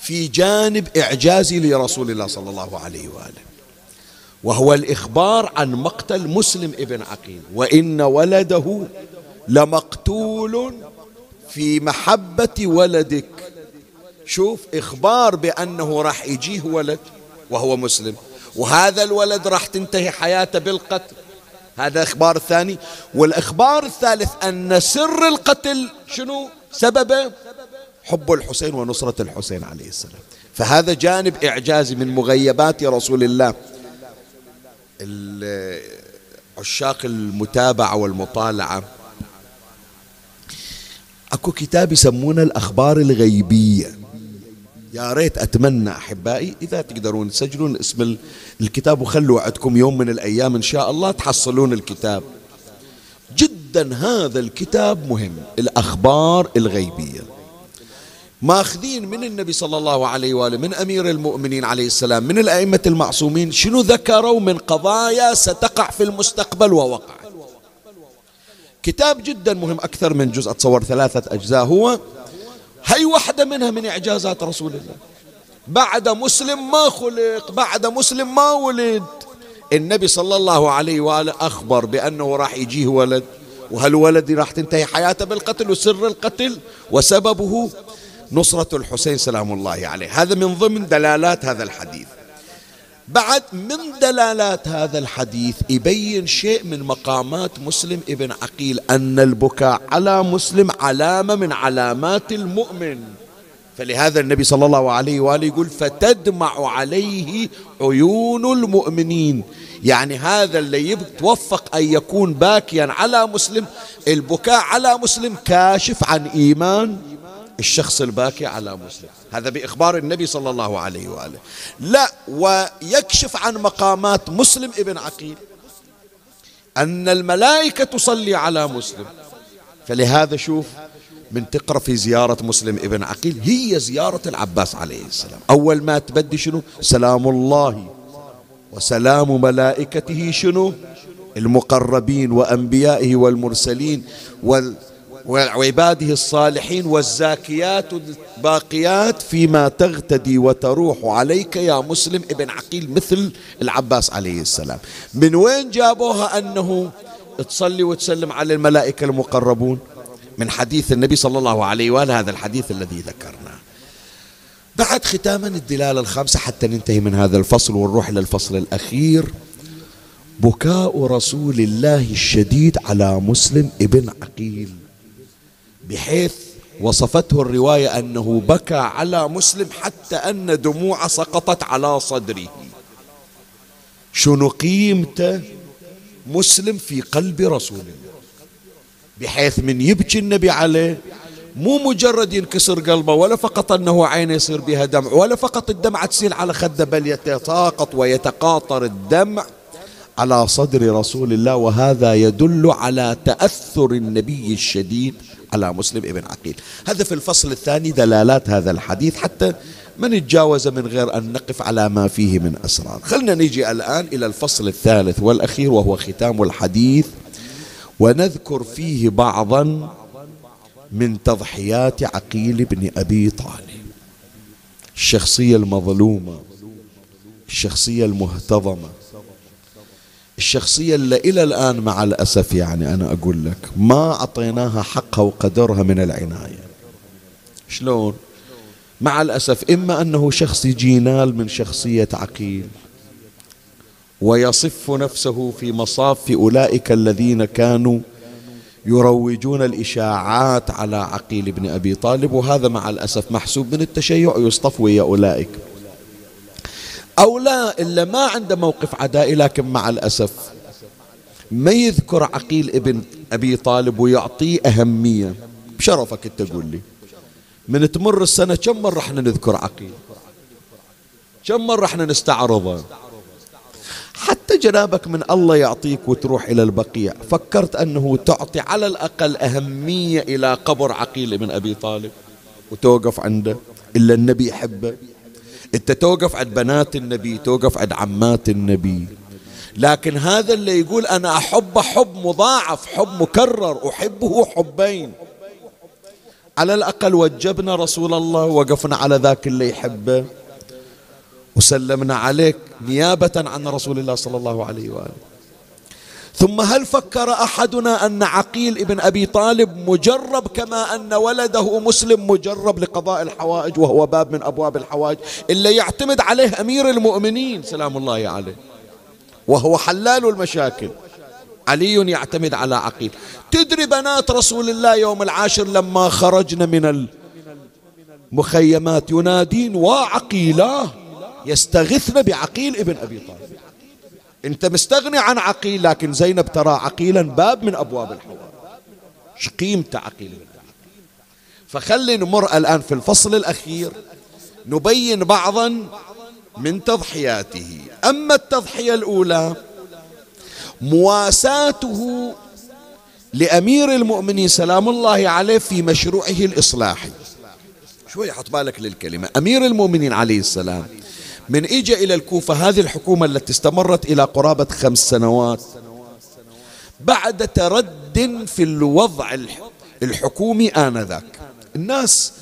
في جانب إعجازي لرسول الله صلى الله عليه وآله. وهو الإخبار عن مقتل مسلم ابن عقيل. وإن ولده لمقتول في محبة ولدك. شوف إخبار بأنه راح يجيه ولد وهو مسلم. وهذا الولد راح تنتهي حياته بالقتل. هذا إخبار الثاني والإخبار الثالث أن سر القتل شنو؟ سببه؟ حب الحسين ونصرة الحسين عليه السلام. فهذا جانب إعجازي من مغيبات رسول الله. عشاق المتابعة والمطالعة. أكو كتاب يسمونه الأخبار الغيبية. يا ريت أتمنى أحبائي إذا تقدرون تسجلون اسم الكتاب وخلوا عندكم يوم من الأيام إن شاء الله تحصلون الكتاب. جدا هذا الكتاب مهم الأخبار الغيبية. ماخذين من النبي صلى الله عليه وآله من أمير المؤمنين عليه السلام من الأئمة المعصومين شنو ذكروا من قضايا ستقع في المستقبل ووقعت كتاب جدا مهم أكثر من جزء أتصور ثلاثة أجزاء. هو هي واحدة منها من إعجازات رسول الله. بعد مسلم ما خلق بعد مسلم ما ولد. النبي صلى الله عليه وآله أخبر بأنه راح يجيه ولد. وهالولد راح تنتهي حياته بالقتل وسر القتل؟ وسببه نصرة الحسين سلام الله عليه. هذا من ضمن دلالات هذا الحديث. بعد من دلالات هذا الحديث يبين شيء من مقامات مسلم ابن عقيل أن البكاء على مسلم علامة من علامات المؤمن. فلهذا النبي صلى الله عليه وآله يقول فتدمع عليه عيون المؤمنين. يعني هذا اللي يتوفق أن يكون باكيا على مسلم البكاء على مسلم كاشف عن إيمان. الشخص الباكي على مسلم. هذا بإخبار النبي صلى الله عليه وآله. لا ويكشف عن مقامات مسلم ابن عقيل أن الملائكة تصلي على مسلم. فلهذا شوف من تقرأ في زيارة مسلم ابن عقيل هي زيارة العباس عليه السلام. أول ما تبدي شنو؟ سلام الله وسلام ملائكته شنو؟ المقربين وأنبيائه والمرسلين وال وعباده الصالحين والزاكيات الباقيات فيما تغتدي وتروح عليك يا مسلم ابن عقيل مثل العباس عليه السلام. من وين جابوها أنه تصلي وتسلم على الملائكة المقربون؟ من حديث النبي صلى الله عليه وآله هذا الحديث الذي ذكرناه. بعد ختاما الدلالة الخامسة حتى ننتهي من هذا الفصل ونروح للفصل الأخير. بكاء رسول الله الشديد على مسلم ابن عقيل. بحيث وصفته الرواية أنه بكى على مسلم حتى أن دموع سقطت على صدره. شنو قيمته مسلم في قلب رسول الله؟ بحيث من يبكي النبي عليه مو مجرد ينكسر قلبه ولا فقط أنه عينه يصير بها دمع ولا فقط الدمعة تسيل على خده بل يتساقط ويتقاطر الدمع على صدر رسول الله وهذا يدل على تأثر النبي الشديد على مسلم ابن عقيل. هذا في الفصل الثاني دلالات هذا الحديث حتى ما نتجاوز من غير أن نقف على ما فيه من أسرار. خلنا نجي الآن إلى الفصل الثالث والأخير وهو ختام الحديث. ونذكر فيه بعضا من تضحيات عقيل بن أبي طالب. الشخصية المظلومة الشخصية المهتضمة الشخصية اللي إلى الآن مع الأسف يعني أنا أقول لك ما أعطيناها حقها وقدرها من العناية. شلون؟ مع الأسف إما أنه شخص يجي ينال من شخصية عقيل ويصف نفسه في مصاف أولئك الذين كانوا يروجون الإشاعات على عقيل بن أبي طالب وهذا مع الأسف محسوب من التشيع يصطف ويا أولئك. أو لا إلا ما عنده موقف عدائي لكن مع الأسف ما يذكر عقيل ابن أبي طالب ويعطيه أهمية. بشرفك أنت تقول لي. من تمر السنة كم مرة إحنا نذكر عقيل؟ كم مرة إحنا نستعرضه؟ حتى جنابك من الله يعطيك وتروح إلى البقيع. فكرت أنه تعطي على الأقل أهمية إلى قبر عقيل بن أبي طالب وتوقف عنده إلا النبي يحبه. أنت توقف عند بنات النبي توقف عند عمات النبي. لكن هذا اللي يقول أنا أحب حب مضاعف حب مكرر أحبه حبين. على الأقل وجبنا رسول الله وقفنا على ذاك اللي يحبه. وسلمنا عليك نيابة عن رسول الله صلى الله عليه وآله. ثم هل فكر أحدنا أن عقيل ابن أبي طالب مجرب كما أن ولده مسلم مجرب لقضاء الحوائج وهو باب من أبواب الحوائج إلا يعتمد عليه أمير المؤمنين؟ سلام الله عليه وهو حلال المشاكل. علي يعتمد على عقيل. تدري بنات رسول الله يوم العاشر لما خرجنا من المخيمات ينادين وعقيلاه يستغثن بعقيل ابن أبي طالب. أنت مستغني عن عقيل لكن زينب ترى عقيلا باب من أبواب الحوار قيمة عقيل؟ فخلي نمر الآن في الفصل الأخير نبين بعضا من تضحياته. أما التضحية الأولى مواساته لأمير المؤمنين سلام الله عليه في مشروعه الإصلاحي. شوي حط بالك للكلمة. أمير المؤمنين عليه السلام. من إجا إلى الكوفة هذه الحكومة التي استمرت إلى قرابة خمس سنوات. بعد ترد في الوضع الحكومي آنذاك. الناس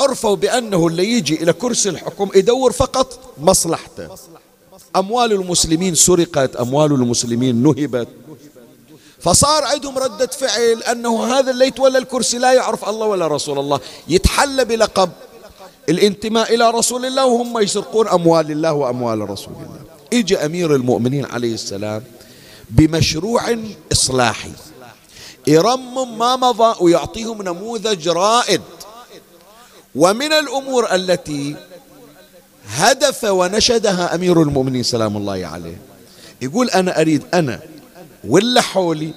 عرفوا بأنه اللي يجي إلى كرسي الحكم يدور فقط مصلحته. أموال المسلمين سرقت أموال المسلمين نهبت. فصار عندهم ردة فعل أنه هذا اللي يتولى الكرسي لا يعرف الله ولا رسول الله. يتحلى بلقب. الانتماء إلى رسول الله وهم يسرقون أموال الله وأموال رسول الله. إجى أمير المؤمنين عليه السلام بمشروع إصلاحي. يرمم ما مضى ويعطيهم نموذج رائد. ومن الأمور التي هدف ونشدها أمير المؤمنين سلام الله عليه. يقول أنا أريد أنا ولا حولي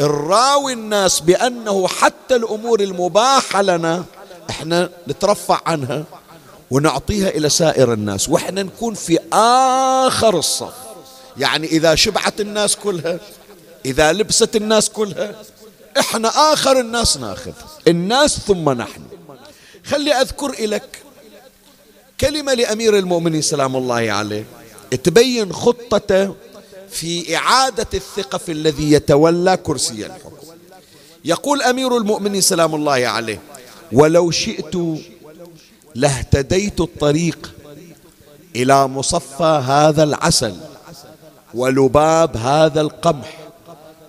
الراوي الناس بأنه حتى الأمور المباحة لنا إحنا نترفع عنها ونعطيها إلى سائر الناس وإحنا نكون في آخر الصف. يعني إذا شبعت الناس كلها إذا لبست الناس كلها إحنا آخر الناس ناخذ الناس ثم نحن. خلي أذكر لك كلمة لأمير المؤمنين سلام الله عليه تبين خطته في إعادة الثقة في الذي يتولى كرسي الحكم. يقول أمير المؤمنين سلام الله عليه ولو شئت لاهتديت الطريق إلى مصفى هذا العسل ولباب هذا القمح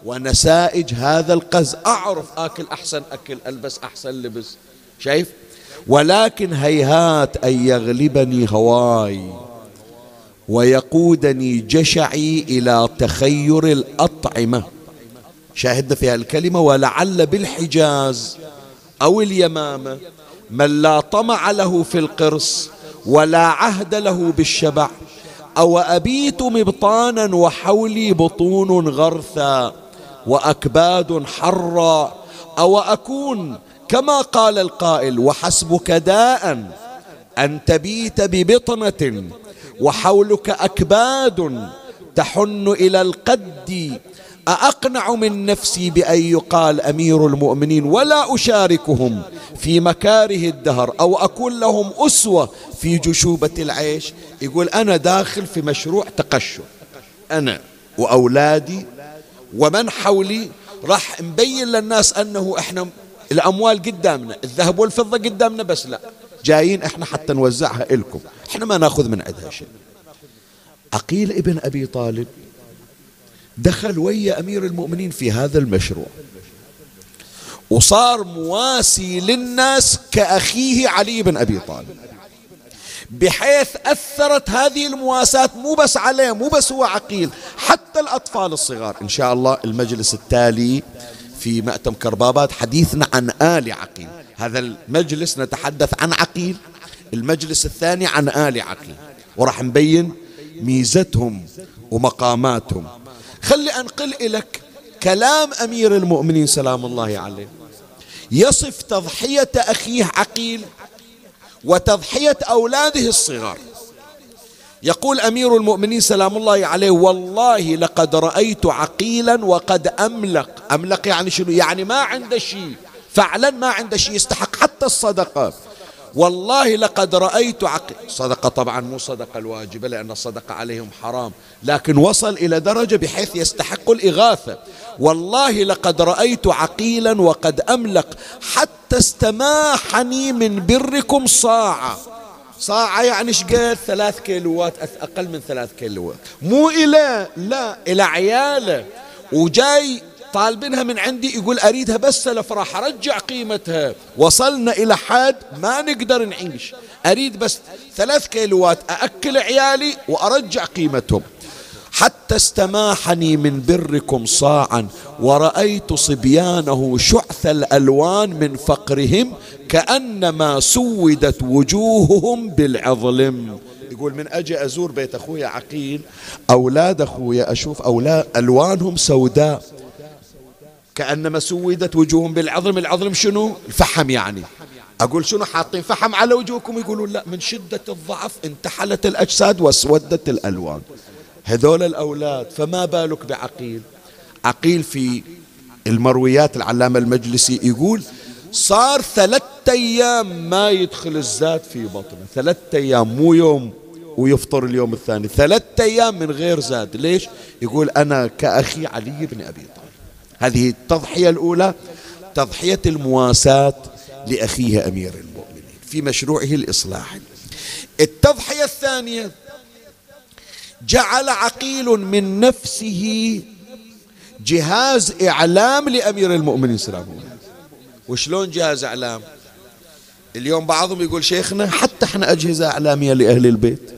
ونسائج هذا القز أعرف آكل أحسن أكل ألبس أحسن لبس شايف؟ ولكن هيهات أن يغلبني هواي ويقودني جشعي إلى تخير الأطعمة. شاهدنا في الكلمة ولعل بالحجاز أو اليمامة من لا طمع له في القرص ولا عهد له بالشبع. أو أبيت مبطانا وحولي بطون غرثا وأكباد حرا. أو أكون كما قال القائل وحسبك داء أن تبيت ببطنة وحولك أكباد تحن إلى القد أأقنع من نفسي بأن يقال أمير المؤمنين ولا أشاركهم في مكاره الدهر أو أكون لهم أسوة في جشوبة العيش؟ يقول أنا داخل في مشروع تقشف أنا وأولادي ومن حولي راح نبين للناس أنه إحنا الأموال قدامنا الذهب والفضة قدامنا بس لا. جايين إحنا حتى نوزعها إلكم. إحنا ما نأخذ من عندها شيء. عقيل ابن أبي طالب دخل ويا أمير المؤمنين في هذا المشروع. وصار مواسي للناس كأخيه علي بن أبي طالب. بحيث أثرت هذه المواساة مو بس عليه مو بس هو عقيل حتى الأطفال الصغار. إن شاء الله المجلس التالي في مأتم كربابات حديثنا عن آل عقيل. هذا المجلس نتحدث عن عقيل المجلس الثاني عن آل عقيل. وراح نبين ميزتهم ومقاماتهم. خلي أنقل لك كلام أمير المؤمنين سلام الله عليه. يصف تضحية أخيه عقيل وتضحية أولاده الصغار. يقول أمير المؤمنين سلام الله عليه والله لقد رأيت عقيلا وقد أملق. أملق يعني شنو؟ يعني ما عنده شيء. فعلا ما عنده شيء يستحق حتى الصدقة. والله لقد رأيت عقيل صدقة طبعا مو صدقة الواجبة لأن الصدقة عليهم حرام لكن وصل إلى درجة بحيث يستحق الإغاثة. والله لقد رأيت عقيلا وقد أملق حتى استماحني من بركم صاعة. صاعة يعني شقد ثلاث كيلوات أقل من ثلاث كيلوات. مو إلى لا إلى عياله. وجاي طالبينها من عندي يقول أريدها بس سلف راح أرجع قيمتها. وصلنا إلى حد ما نقدر نعيش. أريد بس ثلاث كيلوات أأكل عيالي وأرجع قيمتهم. حتى استماحني من بركم صاعا ورأيت صبيانه شعث الألوان من فقرهم كأنما سودت وجوههم بالعظلم. يقول من أجي أزور بيت أخويا عقيل أولاد أخويا أشوف أولاد ألوانهم سوداء. كأنما سودت وجوههم بالعظم العظم شنو؟ الفحم يعني. أقول شنو؟ حاطين فحم على وجوهكم يقولون لا. من شدة الضعف انتحلت الأجساد واسودت الألوان هذول الأولاد فما بالك بعقيل؟ عقيل في المرويات العلامة المجلسي يقول صار ثلاثة أيام ما يدخل الزاد في بطنه. ثلاثة أيام مو يوم ويفطر اليوم الثاني. ثلاثة أيام من غير زاد. ليش؟ يقول أنا كأخي علي بن أبي طالب. هذه التضحية الأولى تضحية المواساة لأخيه أمير المؤمنين في مشروعه الإصلاح التضحية الثانية جعل عقيل من نفسه جهاز إعلام لأمير المؤمنين. سلام. الله وشلون جهاز إعلام؟ اليوم بعضهم يقول شيخنا حتى إحنا أجهزة إعلامية لأهل البيت.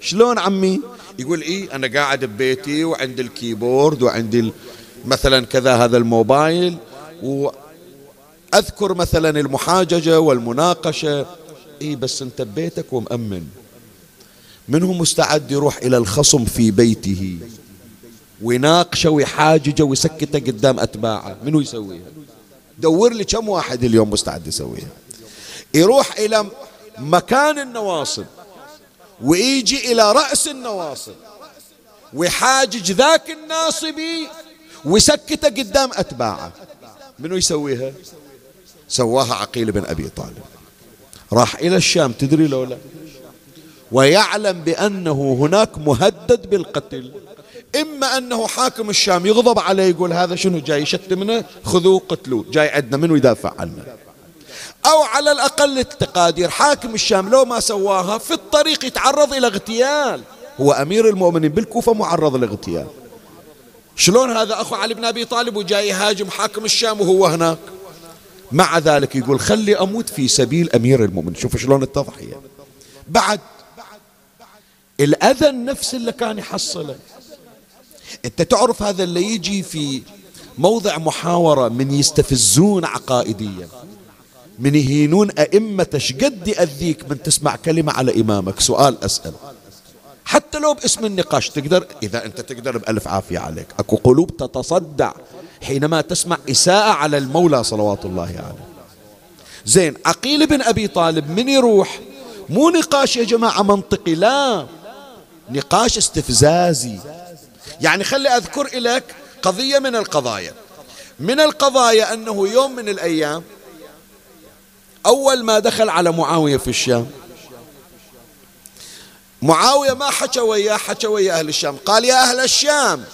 شلون عمي؟ يقول إيه أنا قاعد ببيتي وعندي الكيبورد وعندي مثلا كذا هذا الموبايل وأذكر مثلا المحاججة والمناقشة. إيه بس أنت ببيتك ومأمن. من هو مستعد يروح إلى الخصم في بيته ويناقشه ويحاججه ويسكته قدام أتباعه. منو يسويها؟ دور لي كم واحد اليوم مستعد يسويها. يروح إلى مكان النواصب ويجي إلى رأس النواصب ويحاجج ذاك الناصبي ويسكته قدام أتباعه. منو يسويها؟ سواها عقيل بن أبي طالب. راح إلى الشام تدري لو لا؟ ويعلم بأنه هناك مهدد بالقتل. إما أنه حاكم الشام يغضب عليه يقول هذا شنو جاي يشتمنا خذوه قتلوه. جاي عندنا منو يدافع عنه أو على الأقل التقادير. حاكم الشام لو ما سواها في الطريق يتعرض إلى اغتيال. هو أمير المؤمنين بالكوفة معرض لاغتيال. شلون هذا أخو علي بن أبي طالب وجاي يهاجم حاكم الشام وهو هناك؟ مع ذلك يقول خلي أموت في سبيل أمير المؤمنين. شوف شلون التضحية. بعد الأذى النفس اللي كان يحصله. أنت تعرف هذا اللي يجي في موضع محاورة من يستفزون عقائديا. من يهينون أئمة شقد يأذيك من تسمع كلمة على إمامك؟ سؤال أسأل. حتى لو باسم النقاش تقدر إذا أنت تقدر بألف عافية عليك. أكو قلوب تتصدع حينما تسمع إساءة على المولى صلوات الله عليه. زين عقيل بن أبي طالب من يروح؟ مو نقاش يا جماعة منطقي لا. نقاش استفزازي. يعني خلي أذكر لك قضية من القضايا. من القضايا أنه يوم من الأيام أول ما دخل على معاوية في الشام معاوية ما حكى وياه حكى ويا أهل الشام. قال يا أهل الشام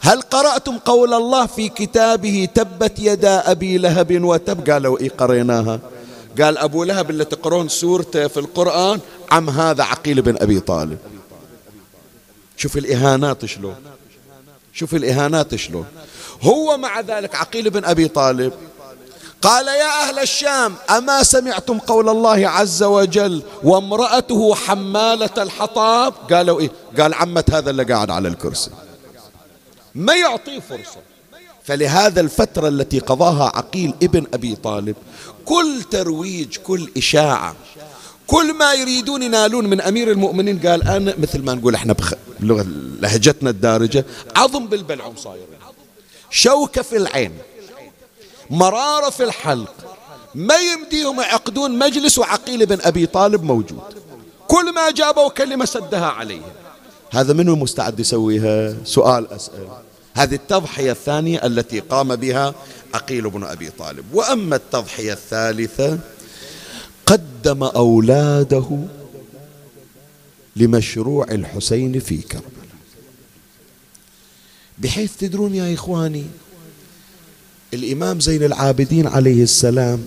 هل قرأتم قول الله في كتابه تبت يدا أبي لهب وتب؟ قالوا إيه قريناها. قال أبو لهب اللي تقرون سورته في القرآن عم هذا عقيل بن أبي طالب. شوف الإهانات شلون. شوف الإهانات شلون. هو مع ذلك عقيل بن أبي طالب. قال يا أهل الشام أما سمعتم قول الله عز وجل وامرأته حمالة الحطاب؟ قالوا إيه؟ قال عمة هذا اللي قاعد على الكرسي. ما يعطيه فرصة. فلهذا الفترة التي قضاها عقيل ابن أبي طالب كل ترويج كل إشاعة كل ما يريدون ينالون من أمير المؤمنين قال أنا مثل ما نقول إحنا بلغة لهجتنا الدارجة عظم بالبلعوم صاير شوكة في العين. مرارة في الحلق. ما يمديهم يعقدون مجلس وعقيل بن أبي طالب موجود. كل ما جابوا كلمة سدها عليه. هذا منو مستعد يسويها؟ سؤال أسأل. هذه التضحية الثانية التي قام بها عقيل بن أبي طالب. وأما التضحية الثالثة قدم أولاده لمشروع الحسين في كربلاء. بحيث تدرون يا إخواني الإمام زين العابدين عليه السلام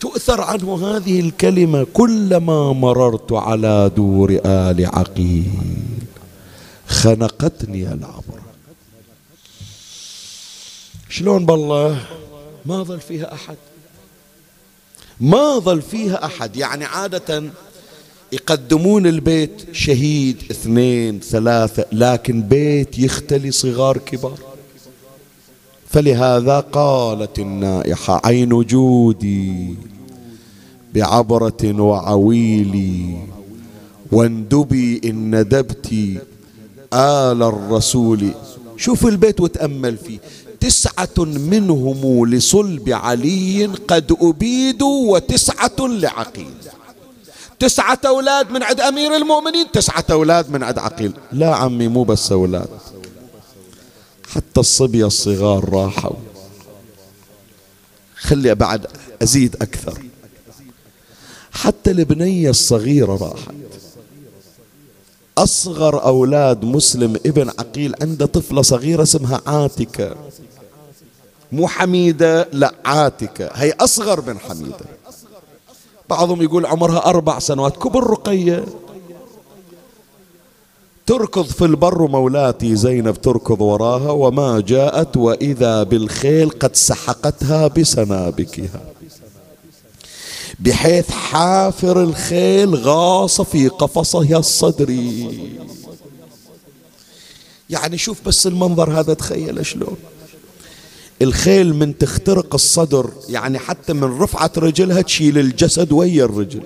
تؤثر عنه هذه الكلمة كلما مررت على دور آل عقيل. خنقتني العبرة شلون بالله؟ ما ظل فيها أحد. ما ظل فيها أحد. يعني عادة يقدمون البيت شهيد اثنين ثلاثة لكن بيت يختلي صغار كبار. فلهذا قالت النائحة عين جودي بعبرة وعويلي واندبي إن ندبت آل الرسول. شوف البيت وتأمل فيه. تسعة منهم لصلب علي قد أبيدوا وتسعة لعقيل. تسعة أولاد من عند أمير المؤمنين تسعة أولاد من عند عقيل. لا عمي مو بس أولاد. حتى الصبية الصغار راحوا. خلي بعد أزيد أكثر. حتى البنية الصغيرة راحت. أصغر أولاد مسلم ابن عقيل عنده طفلة صغيرة اسمها عاتكة. مو حميدة لا عاتكة. هي أصغر من حميدة. بعضهم يقول عمرها أربع سنوات. كبر رقية. تركض في البر مولاتي زينب تركض وراها وما جاءت وإذا بالخيل قد سحقتها بسنابكها. بحيث حافر الخيل غاص في قفصها الصدري. يعني شوف بس المنظر هذا تخيل شلون. الخيل من تخترق الصدر يعني حتى من رفعة رجلها تشيل الجسد ويا الرجل.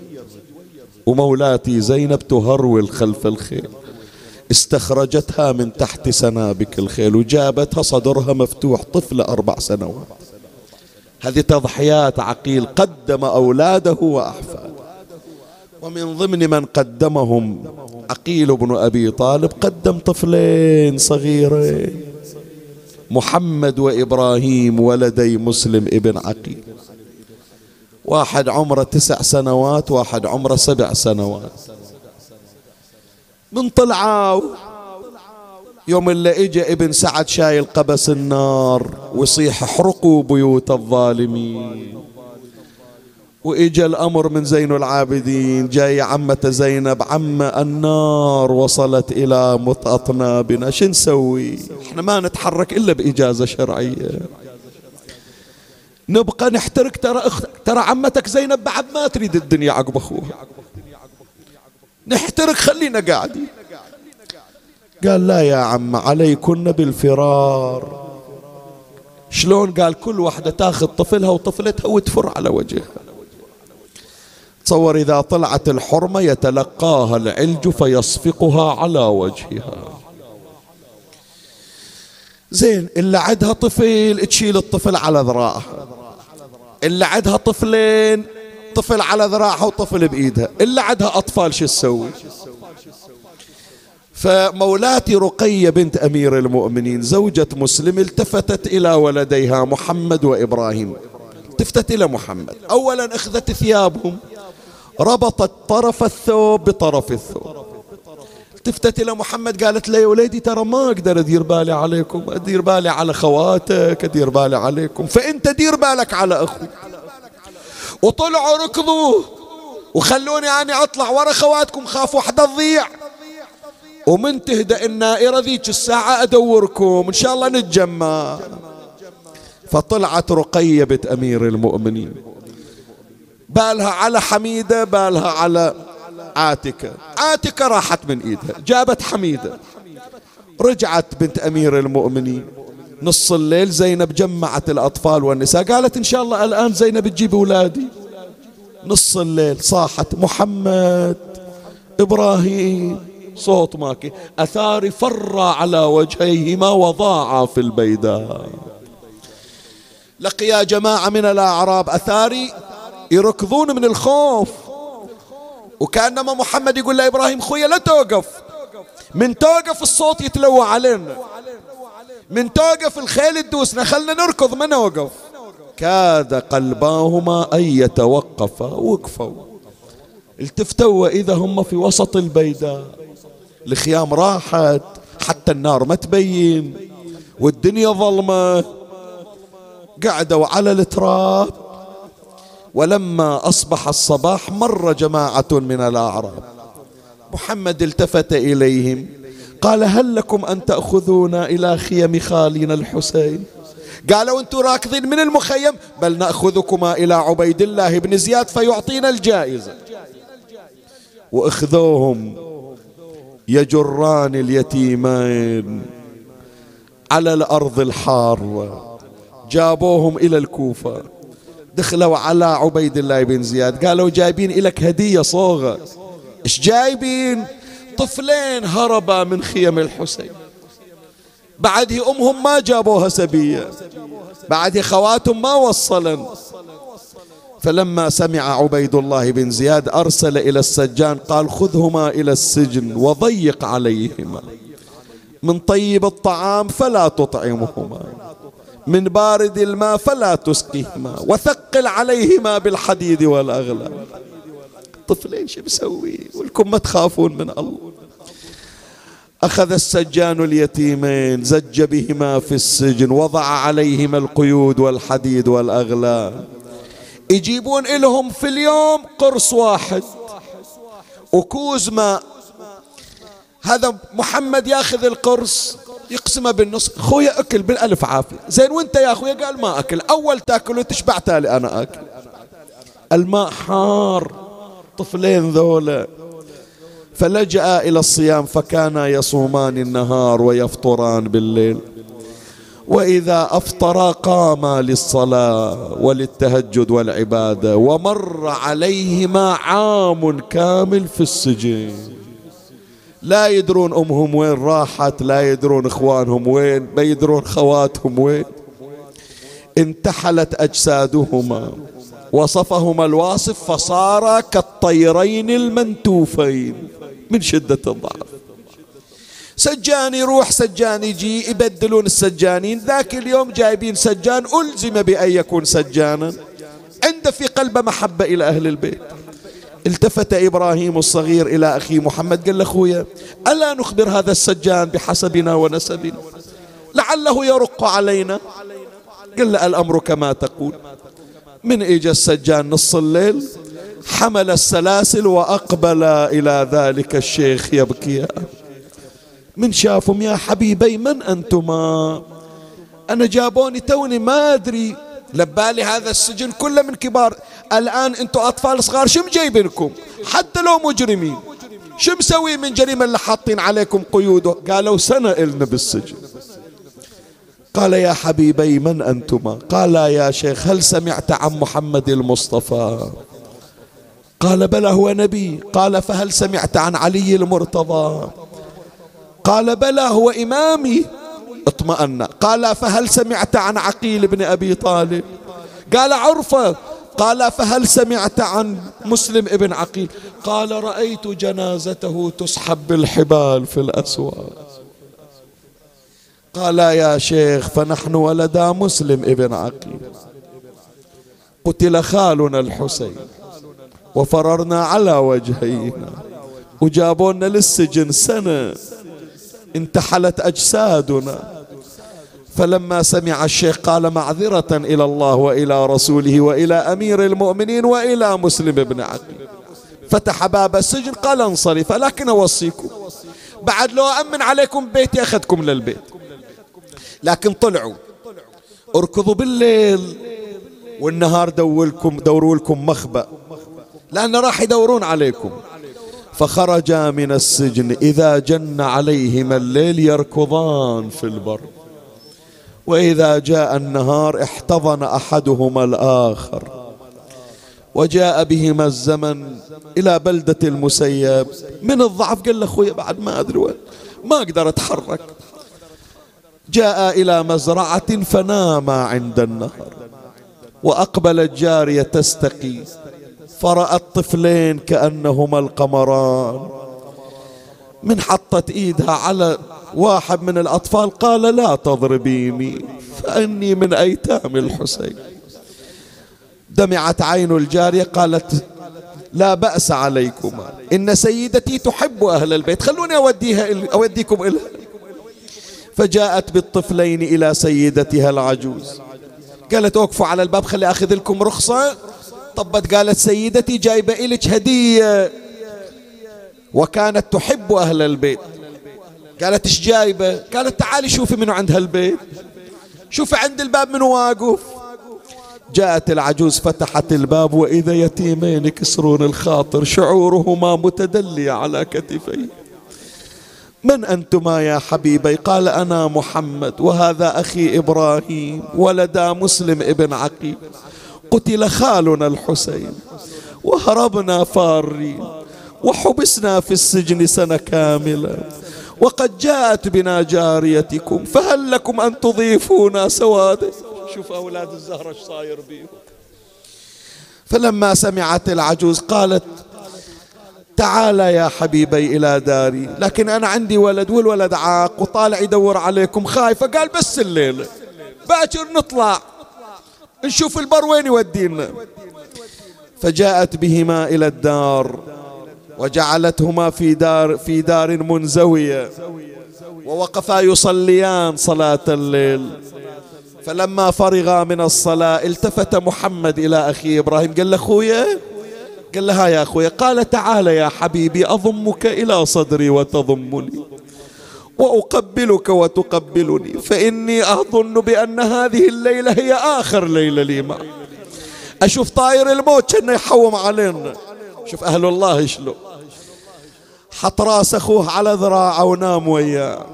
ومولاتي زينب تهرول خلف الخيل. استخرجتها من تحت سنابك الخيل وجابتها صدرها مفتوح طفلة أربع سنوات. هذه تضحيات عقيل قدم أولاده وأحفاده. ومن ضمن من قدمهم عقيل بن أبي طالب قدم طفلين صغيرين. محمد وإبراهيم ولدي مسلم ابن عقيل. واحد عمره تسع سنوات واحد عمره سبع سنوات. من طلعوا يوم اللي اجى ابن سعد شايل قبس النار ويصيح احرقوا بيوت الظالمين. واجى الأمر من زين العابدين جاي عمة زينب عمة النار وصلت إلى مطأطنا بنا شو نسوي؟ إحنا ما نتحرك إلا بإجازة شرعية. نبقى نحترق ترى أخ... ترى عمتك زينب بعد ما تريد الدنيا عقب أخوها. نحترق خلينا قاعدين قال لا يا عم عليكن بالفرار. شلون؟ قال كل واحدة تاخذ طفلها وطفلتها وتفر على وجهها. تصور إذا طلعت الحرمة يتلقاها العلج فيصفقها على وجهها. زين اللي عندها طفل تشيل الطفل على ذراعها اللي عندها طفلين طفل على ذراعها وطفل بإيدها اللي عندها أطفال شو تسوي؟ فمولاتي رقية بنت أمير المؤمنين زوجة مسلم التفتت إلى ولديها محمد وإبراهيم. التفتت إلى محمد. أولا أخذت ثيابهم ربطت طرف الثوب بطرف الثوب. التفتت إلى محمد قالت له يا وليدي ترى ما أقدر أدير بالي عليكم أدير بالي على خواتك أدير بالي عليكم فأنت دير بالك على أخوك. وطلعوا ركضوا وخلوني أنا أطلع ورا خواتكم خاف وحدة تضيع. ومن تهدأ النائرة ذيك الساعة أدوركم إن شاء الله نتجمع. فطلعت رقية بنت أمير المؤمنين. بالها على حميدة بالها على عاتكة. عاتكة راحت من إيدها جابت حميدة. رجعت بنت أمير المؤمنين. نص الليل زينب جمعت الأطفال والنساء. قالت إن شاء الله الآن زينب تجيب أولادي. نص الليل صاحت محمد إبراهيم. صوت ماكي. أثار فر على وجهيهما وضاعا في البيداء لقيا جماعة من الأعراب أثاري يركضون من الخوف. وكأنما محمد يقول لإبراهيم خويا لا توقف. من توقف الصوت يتلوى علينا. من توقف الخيل تدوسنا خلنا نركض ما نوقف. كاد قلباهما أن يتوقفا وقفوا. التفتوا وإذا هم في وسط البيداء. الخيام راحت حتى النار ما تبين والدنيا ظلمة. قعدوا على التراب. ولما أصبح الصباح مر جماعة من الأعراب. محمد التفت إليهم. قال هل لكم أن تأخذونا إلى خيم خالنا الحسين? قالوا أنتم راكضين من المخيم بل نأخذكما إلى عبيد الله بن زياد فيعطينا الجائزة. وأخذوهم يجران اليتيمين على الأرض الحارة. جابوهم إلى الكوفة. دخلوا على عبيد الله بن زياد. قالوا جايبين لك هدية صوغة. إيش جايبين؟ طفلين هربا من خيم الحسين. بعده أمهم ما جابوها سبية بعده خواتهم ما وصلن. فلما سمع عبيد الله بن زياد أرسل إلى السجان قال خذهما إلى السجن وضيق عليهما. من طيب الطعام فلا تطعمهما. من بارد الماء فلا تسقيهما. وثقل عليهما بالحديد والأغلال طفلين شو بسوي ولكم ما تخافون من الله. أخذ السجان اليتيمين زج بهما في السجن وضع عليهما القيود والحديد والأغلال. يجيبون إلهم في اليوم قرص واحد. وكوز ماء هذا محمد ياخذ القرص يقسمه بالنص خويا أكل بالألف عافية. زين وانت يا خويا قال ما أكل. أول تأكل وتشبع تالي أنا أكل. الماء حار. طفلين ذولا. فلجأ إلى الصيام فكانا يصومان النهار ويفطران بالليل. وإذا أفطرا قاما للصلاة وللتهجد والعبادة ومر عليهما عام كامل في السجن لا يدرون أمهم وين راحت لا يدرون إخوانهم وين ما يدرون خواتهم وين. انتحلت أجسادهما. وصفهما الواصف فصارا كالطيرين المنتوفين من شدة الضعف. سجان يروح سجان يجي يبدلون السجانين. ذاك اليوم جايبين سجان ألزم بأن يكون سجانا. عنده في قلبه محبة إلى أهل البيت. التفت إبراهيم الصغير إلى أخي محمد قال له أخويا ألا نخبر هذا السجان بحسبنا ونسبنا؟ لعله يرق علينا. قال له الأمر كما تقول. من إجا السجان نص الليل حمل السلاسل وأقبل إلى ذلك الشيخ يبكي. من شافهم يا حبيبي من أنتما؟ أنا جابوني توني ما أدري. لبالي هذا السجن كله من كبار. الآن أنتم أطفال صغار شو مجيبينكم؟ حتى لو مجرمين. شو مسوي من جريمة اللي حاطين عليكم قيود؟ قالوا سنة إلنا بالسجن. قال يا حبيبي من أنتما؟ قال يا شيخ هل سمعت عن محمد المصطفى؟ قال بلى هو نبي. قال فهل سمعت عن علي المرتضى؟ قال بلى هو إمامي. اطمأن. قال فهل سمعت عن عقيل بن أبي طالب؟ قال عرفة. قال فهل سمعت عن مسلم ابن عقيل؟ قال رأيت جنازته تسحب بالحبال في الأسواق. قال يا شيخ فنحن ولدا مسلم ابن عقيل. قتل خالنا الحسين وفررنا على وجهينا. وجابونا للسجن سنة انتحلت أجسادنا. فلما سمع الشيخ قال معذرة إلى الله وإلى رسوله وإلى أمير المؤمنين وإلى مسلم بن عقيل. فتح باب السجن قال انصرف لكن أوصيكم. بعد لو أمن عليكم بيتي أخذكم للبيت. لكن طلعوا. اركضوا بالليل. والنهار دوروا دوروا لكم مخبأ. لأن راح يدورون عليكم. فخرجا من السجن إذا جن عليهما الليل يركضان في البر. وإذا جاء النهار احتضن أحدهما الآخر. وجاء بهما الزمن إلى بلدة المسيب. من الضعف؟ قال له أخوي بعد ما أدري وين. ما أقدر أتحرك. جاء إلى مزرعة فناما عند النهر وأقبلت جارية تستقي فرأت طفلين كأنهما القمران. من حطت إيدها على واحد من الأطفال قال لا تضربيني فإني من أيتام الحسين. دمعت عين الجارية قالت لا بأس عليكما إن سيدتي تحب أهل البيت خلوني أوديها أوديكم إلها فجاءت بالطفلين إلى سيدتها العجوز. قالت أوقفوا على الباب خلي أخذ لكم رخصة. طبت قالت سيدتي جايبة إلك هدية. وكانت تحب أهل البيت. قالت إيش جايبة؟ قالت تعالي شوفي منو عند هالبيت. شوفي عند الباب منو واقف. جاءت العجوز فتحت الباب وإذا يتيمين يكسرون الخاطر شعورهما متدلي على كتفيه. من أنتما يا حبيبي؟ قال أنا محمد وهذا أخي إبراهيم ولدا مسلم ابن عقيل. قتل خالنا الحسين وهربنا فارين وحبسنا في السجن سنة كاملة. وقد جاءت بنا جاريتكم فهل لكم أن تضيفونا سوادا شوف أولاد الزهرة صاير بيهم. فلما سمعت العجوز قالت تعال يا حبيبي إلى داري. لكن أنا عندي ولد والولد عاق وطالع يدور عليكم خايفة قال بس الليلة باكر نطلع. نشوف البر وين يودينا. فجاءت بهما إلى الدار وجعلتهما في دار في دار منزوية. ووقفا يصليان صلاة الليل. فلما فرغا من الصلاة التفت محمد إلى أخي إبراهيم. قال له أخويا قال له ها يا أخويا قال تعال يا حبيبي أضمك إلى صدري وتضمني. وأقبلك وتقبلني. فإني أظن بأن هذه الليلة هي آخر ليلة لي معك. أشوف طاير الموت كأنه يحوم علينا. شوف أهل الله شلون. حط راس أخوه على ذراعه ونام وياه.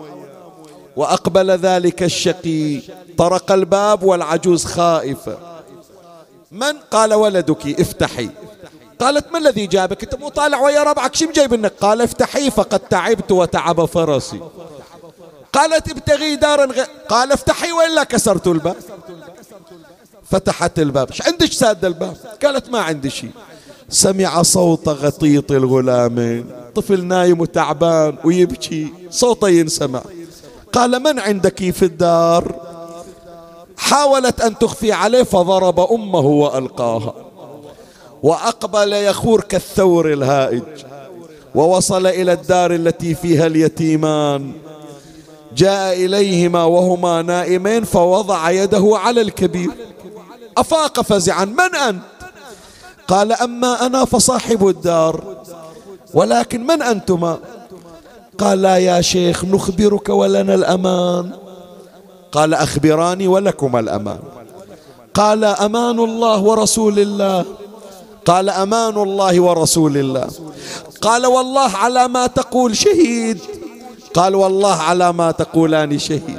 وأقبل ذلك الشقي. طرق الباب والعجوز خائفة. من؟ قال ولدك افتحي. قالت ما الذي جابك؟ انت مو طالع ويا ربعك. شو جايب لك قال افتحي فقد تعبت وتعب فرسي. قالت ابتغي دارا غ... قال افتحي والا كسرت الباب. فتحت الباب. إيش عندك ساد الباب؟ قالت ما عندي شيء. سمع صوت غطيط الغلامين طفل نايم وتعبان ويبكي. صوته ينسمع. قال من عندك في الدار؟ حاولت أن تخفي عليه فضرب أمه وألقاها. وأقبل يخور كالثور الهائج ووصل إلى الدار التي فيها اليتيمان. جاء إليهما وهما نائمين فوضع يده على الكبير. أفاق فزعا من أنت؟ قال أما أنا فصاحب الدار ولكن من أنتما؟ قال لا يا شيخ نخبرك ولنا الأمان. قال أخبراني ولكم الأمان. قال أمان الله ورسول الله. قال أمان الله ورسول الله. قال والله على ما تقول شهيد. قال والله على ما تقولان شهيد.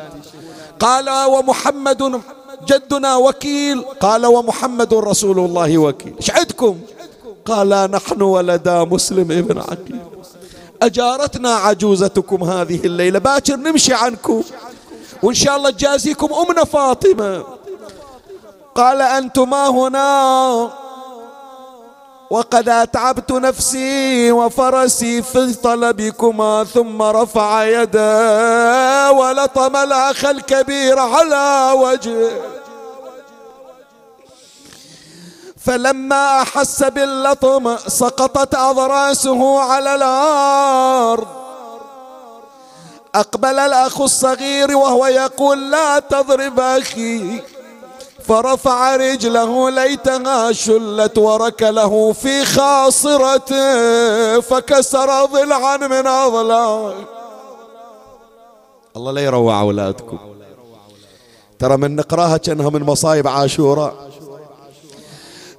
قال ومحمد جدنا وكيل. قال ومحمد رسول الله وكيل. إيش عندكم؟ قال نحن ولدا مسلم ابن عقيل. أجارتنا عجوزتكم هذه الليلة. باكر نمشي عنكم. وإن شاء الله تجازيكم أمنا فاطمة. قال أنتما هنا؟ وقد أتعبت نفسي وفرسي في طلبكما ثم رفع يده ولطم الأخ الكبير على وجهه. فلما أحس باللطم سقطت أضراسه على الأرض. أقبل الأخ الصغير وهو يقول لا تضرب أخي. فرفع رجله ليتها شلت وركله في خاصرته فكسر ضلعا من أضلاع الله لا يروع أولادكم. ترى من نقراها كأنها من مصايب عاشوراء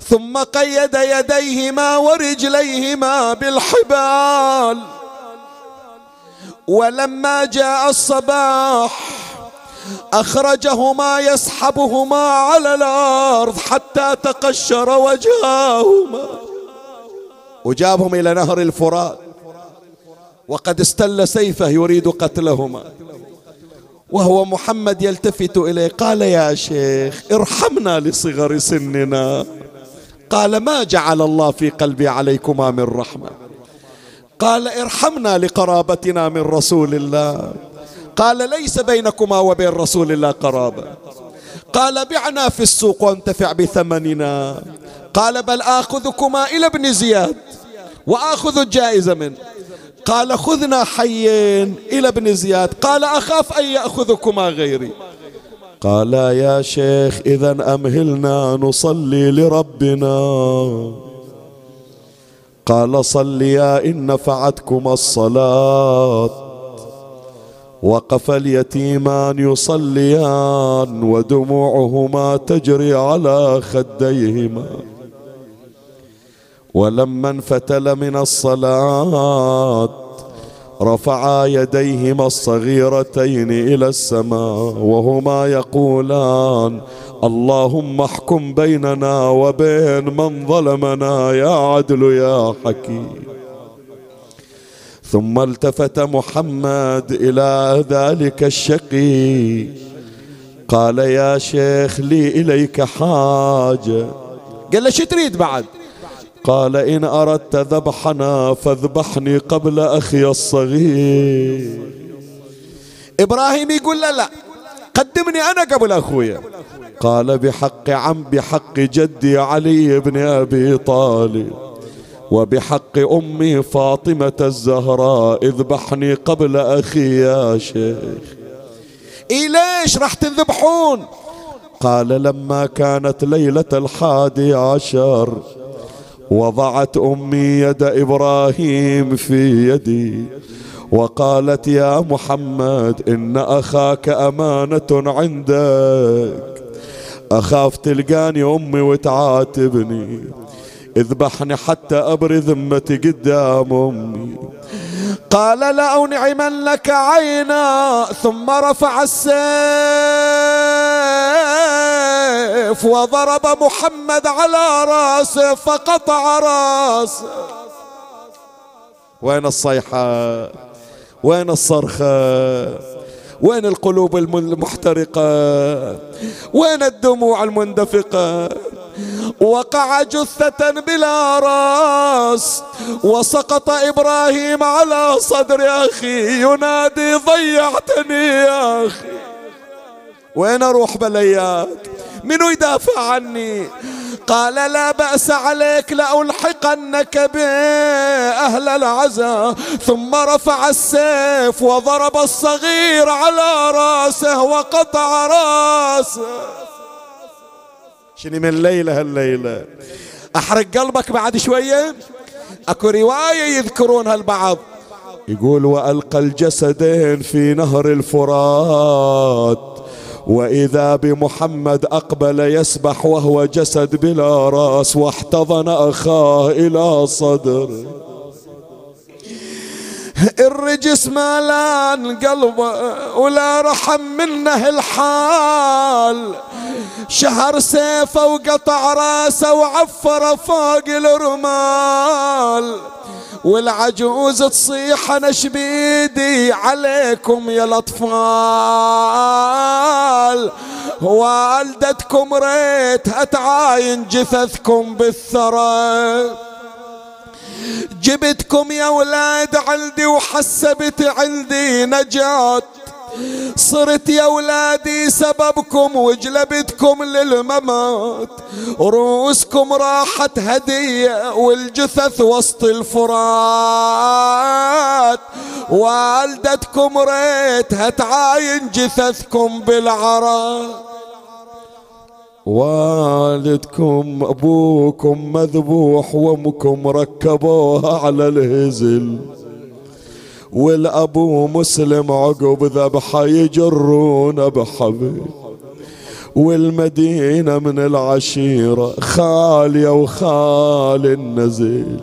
ثم قيد يديهما ورجليهما بالحبال. ولما جاء الصباح أخرجهما يسحبهما على الأرض حتى تقشر وجهاهما وجابهم إلى نهر الفرات. وقد استل سيفه يريد قتلهما. وهو محمد يلتفت إليه. قال يا شيخ ارحمنا لصغر سننا. قال ما جعل الله في قلبي عليكما من رحمة؟ قال ارحمنا لقرابتنا من رسول الله. قال ليس بينكما وبين رسول الله قرابة. قال بعنا في السوق وانتفع بثمننا. قال بل آخذكما إلى ابن زياد وآخذ الجائزة منه. قال خذنا حيين إلى ابن زياد. قال أخاف أن يأخذكما غيري. قال يا شيخ إذا أمهلنا نصلي لربنا؟ قال صليا إن نفعتكما الصلاة. وقف اليتيمان يصليان ودموعهما تجري على خديهما. ولما انفتل من الصلاة رفعا يديهما الصغيرتين إلى السماء وهما يقولان اللهم احكم بيننا وبين من ظلمنا يا عدل يا حكيم. ثم التفت محمد إلى ذلك الشقي. قال يا شيخ لي إليك حاجة. قال له شو تريد بعد؟ قال إن أردت ذبحنا فاذبحني قبل أخي الصغير. إبراهيم يقول لا لا قدمني أنا قبل أخويا. قال بحق عم بحق جدي علي بن أبي طالب. وبحق أمي فاطمة الزهراء اذبحني قبل أخي يا شيخ. إيه ليش راح تذبحون؟ قال لما كانت ليلة الحادي عشر وضعت أمي يد إبراهيم في يدي وقالت يا محمد إن أخاك أمانة عندك أخاف تلقاني أمي وتعاتبني. اذبحني حتى ابري ذمتي قدام أمي. قال لأنعمنك عينا ثم رفع السيف وضرب محمد على رأسه فقطع رأسه. وين الصيحة؟ وين الصرخة؟ وين القلوب المحترقة وين الدموع المندفقة وقع جثة بلا راس وسقط إبراهيم على صدر أخي. ينادي ضيعتني يا أخي. وين أروح بلياك؟ منو يدافع عني؟ قال لا بأس عليك لألحقنك بأهل العزاء ثم رفع السيف وضرب الصغير على رأسه وقطع رأسه. شنو من ليلة هالليلة؟ أحرق قلبك بعد شوية؟ أكو رواية يذكرونها البعض. يقول وألقى الجسدين في نهر الفرات. وإذا بمحمد أقبل يسبح وهو جسد بلا راس واحتضن أخاه إلى صدر. الرجس مالان قلبه ولا رحم منه الحال. شهر سيفه وقطع راسه وعفر فوق الرمال. والعجوز تصيح أنا شبيدي عليكم يا الأطفال؟ والدتكم ريتها تعاين جثثكم بالثرى. جبتكم يا ولاد عندي وحسبت عندي نجاة. صرت يا ولادي سببكم وجلبتكم للممات. رؤوسكم راحت هدية والجثث وسط الفرات. والدتكم ريتها تعاين جثثكم بالعراء والدكم أبوكم مذبوح وأمكم ركبوها على الهزل. والأبو مسلم عقب ذبحه يجرون بحبل والمدينة من العشيرة خالية وخال النزيل.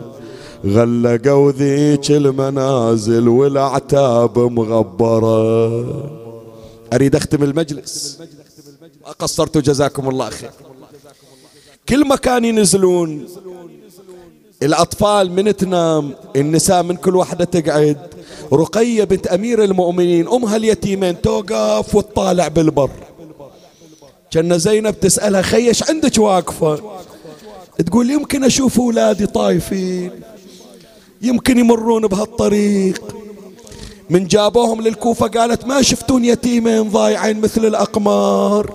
غلقوا ذيك المنازل والأعتاب مغبرة. أريد أختم المجلس. ما قصرتوا جزاكم الله خير. كل مكان ينزلون. الأطفال من تنام النساء من كل واحدة تقعد. رقية بنت أمير المؤمنين أمها اليتيمين توقف وتطالع بالبر. كأن زينب تسألها خيش عندك واقفة؟ تقول يمكن أشوف أولادي طايفين يمكن يمرون بهالطريق. من جابوهم للكوفة قالت ما شفتون يتيمين ضايعين مثل الأقمار.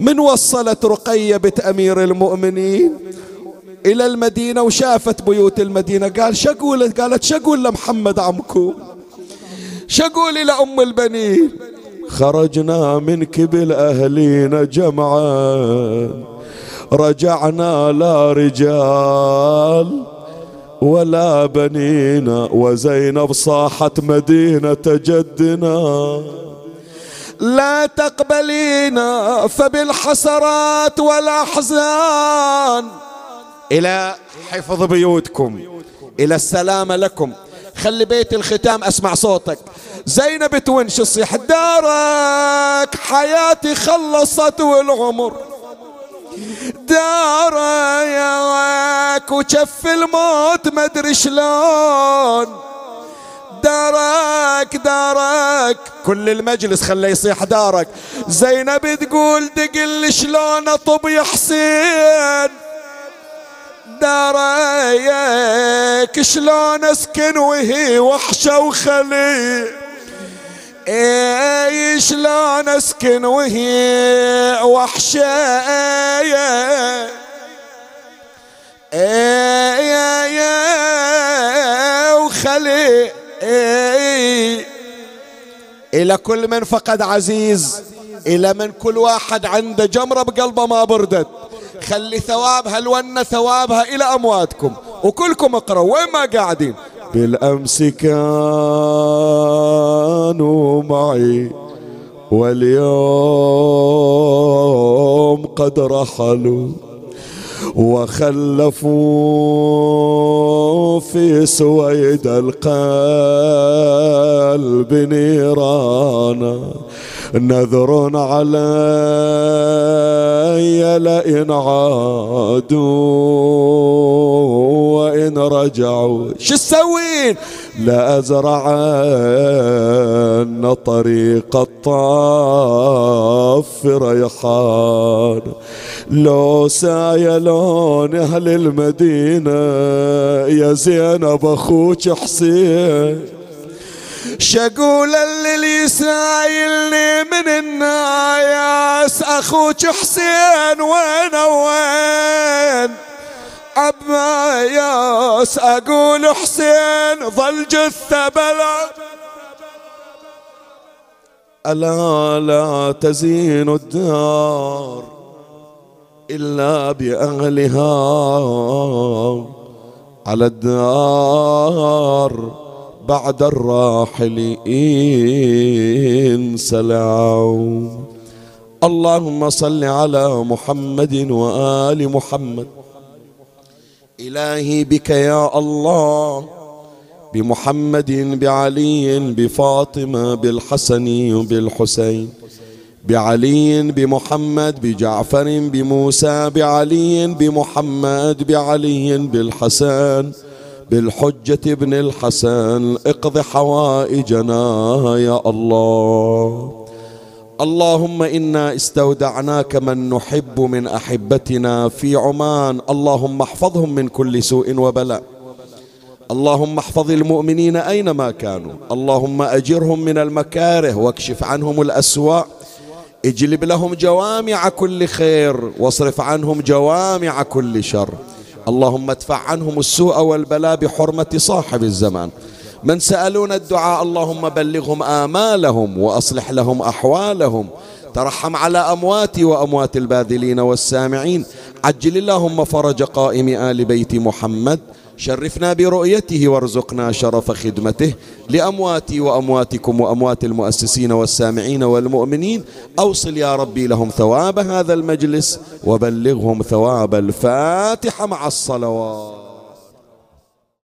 من وصلت رقية بنت أمير المؤمنين إلى المدينة وشافت بيوت المدينة. قال شقول قالت شقول لمحمد عمكم شقول إلى أم البنين؟ خرجنا من كبل أهلينا جمعا رجعنا لا رجال ولا بنينا وزينب صاحت مدينة جدنا. لا تقبلينا فبالحسرات والأحزان إلى حفظ بيوتكم إلى السلامة لكم. خلي بيت الختام أسمع صوتك. زينب تونش تصيح دارك حياتي خلصت والعمر. دارك وشف الموت مدري شلون. دارك دارك. كل المجلس خليه يصيح دارك. زينب تقول دقل شلون أطب يا حسين. دارك شلون اسكن وهي وحشة وخلي؟ إي شلون اسكن وهي وحشة؟ إي وخلي. إلى كل من فقد عزيز إلى من كل واحد عنده جمرة بقلبه ما بردت. خلي ثواب هالونة ثوابها إلى أمواتكم. وكلكم اقرأوا. وين ما قاعدين. بالأمس كانوا معي واليوم قد رحلوا وخلفوا في سويد القلب نيرانا. نذر علي لئن عادوا وإن رجعوا. شو تسوين؟ لأزرعن طريق الطاف ريحان. لو سايلون أهل المدينة يا زينب أخوك حسين. شقول اللي يسايلني من الناياس أخوك حسين وين وين؟ عبا ياس أقول حسين ظل جثة بلا. ألا لا تزين الدار إلا بأهلها على الدار. بعد الراحلين سلام. اللهم صل على محمد وآل محمد. إلهي بك يا الله بمحمد بعلي بفاطمة بالحسن وبالحسين. بعلي بمحمد بجعفر بموسى بعلي بمحمد بعلي بالحسن. بالحجة ابن الحسن اقض حوائجنا يا الله. اللهم إنا استودعناك من نحب من أحبتنا في عمان. اللهم احفظهم من كل سوء وبلاء. اللهم احفظ المؤمنين أينما كانوا. اللهم أجرهم من المكاره واكشف عنهم الاسواء اجلب لهم جوامع كل خير واصرف عنهم جوامع كل شر. اللهم ادفع عنهم السوء والبلاء بحرمة صاحب الزمان. من سألون الدعاء اللهم بلغهم آمالهم وأصلح لهم أحوالهم. ترحم على أمواتي وأموات الباذلين والسامعين. عجل اللهم فرج قائم آل بيت محمد. شرفنا برؤيته وارزقنا شرف خدمته لأمواتي وأمواتكم وأموات المؤسسين والسامعين والمؤمنين. أوصل يا ربي لهم ثواب هذا المجلس وبلغهم ثواب الفاتحة مع الصلوات.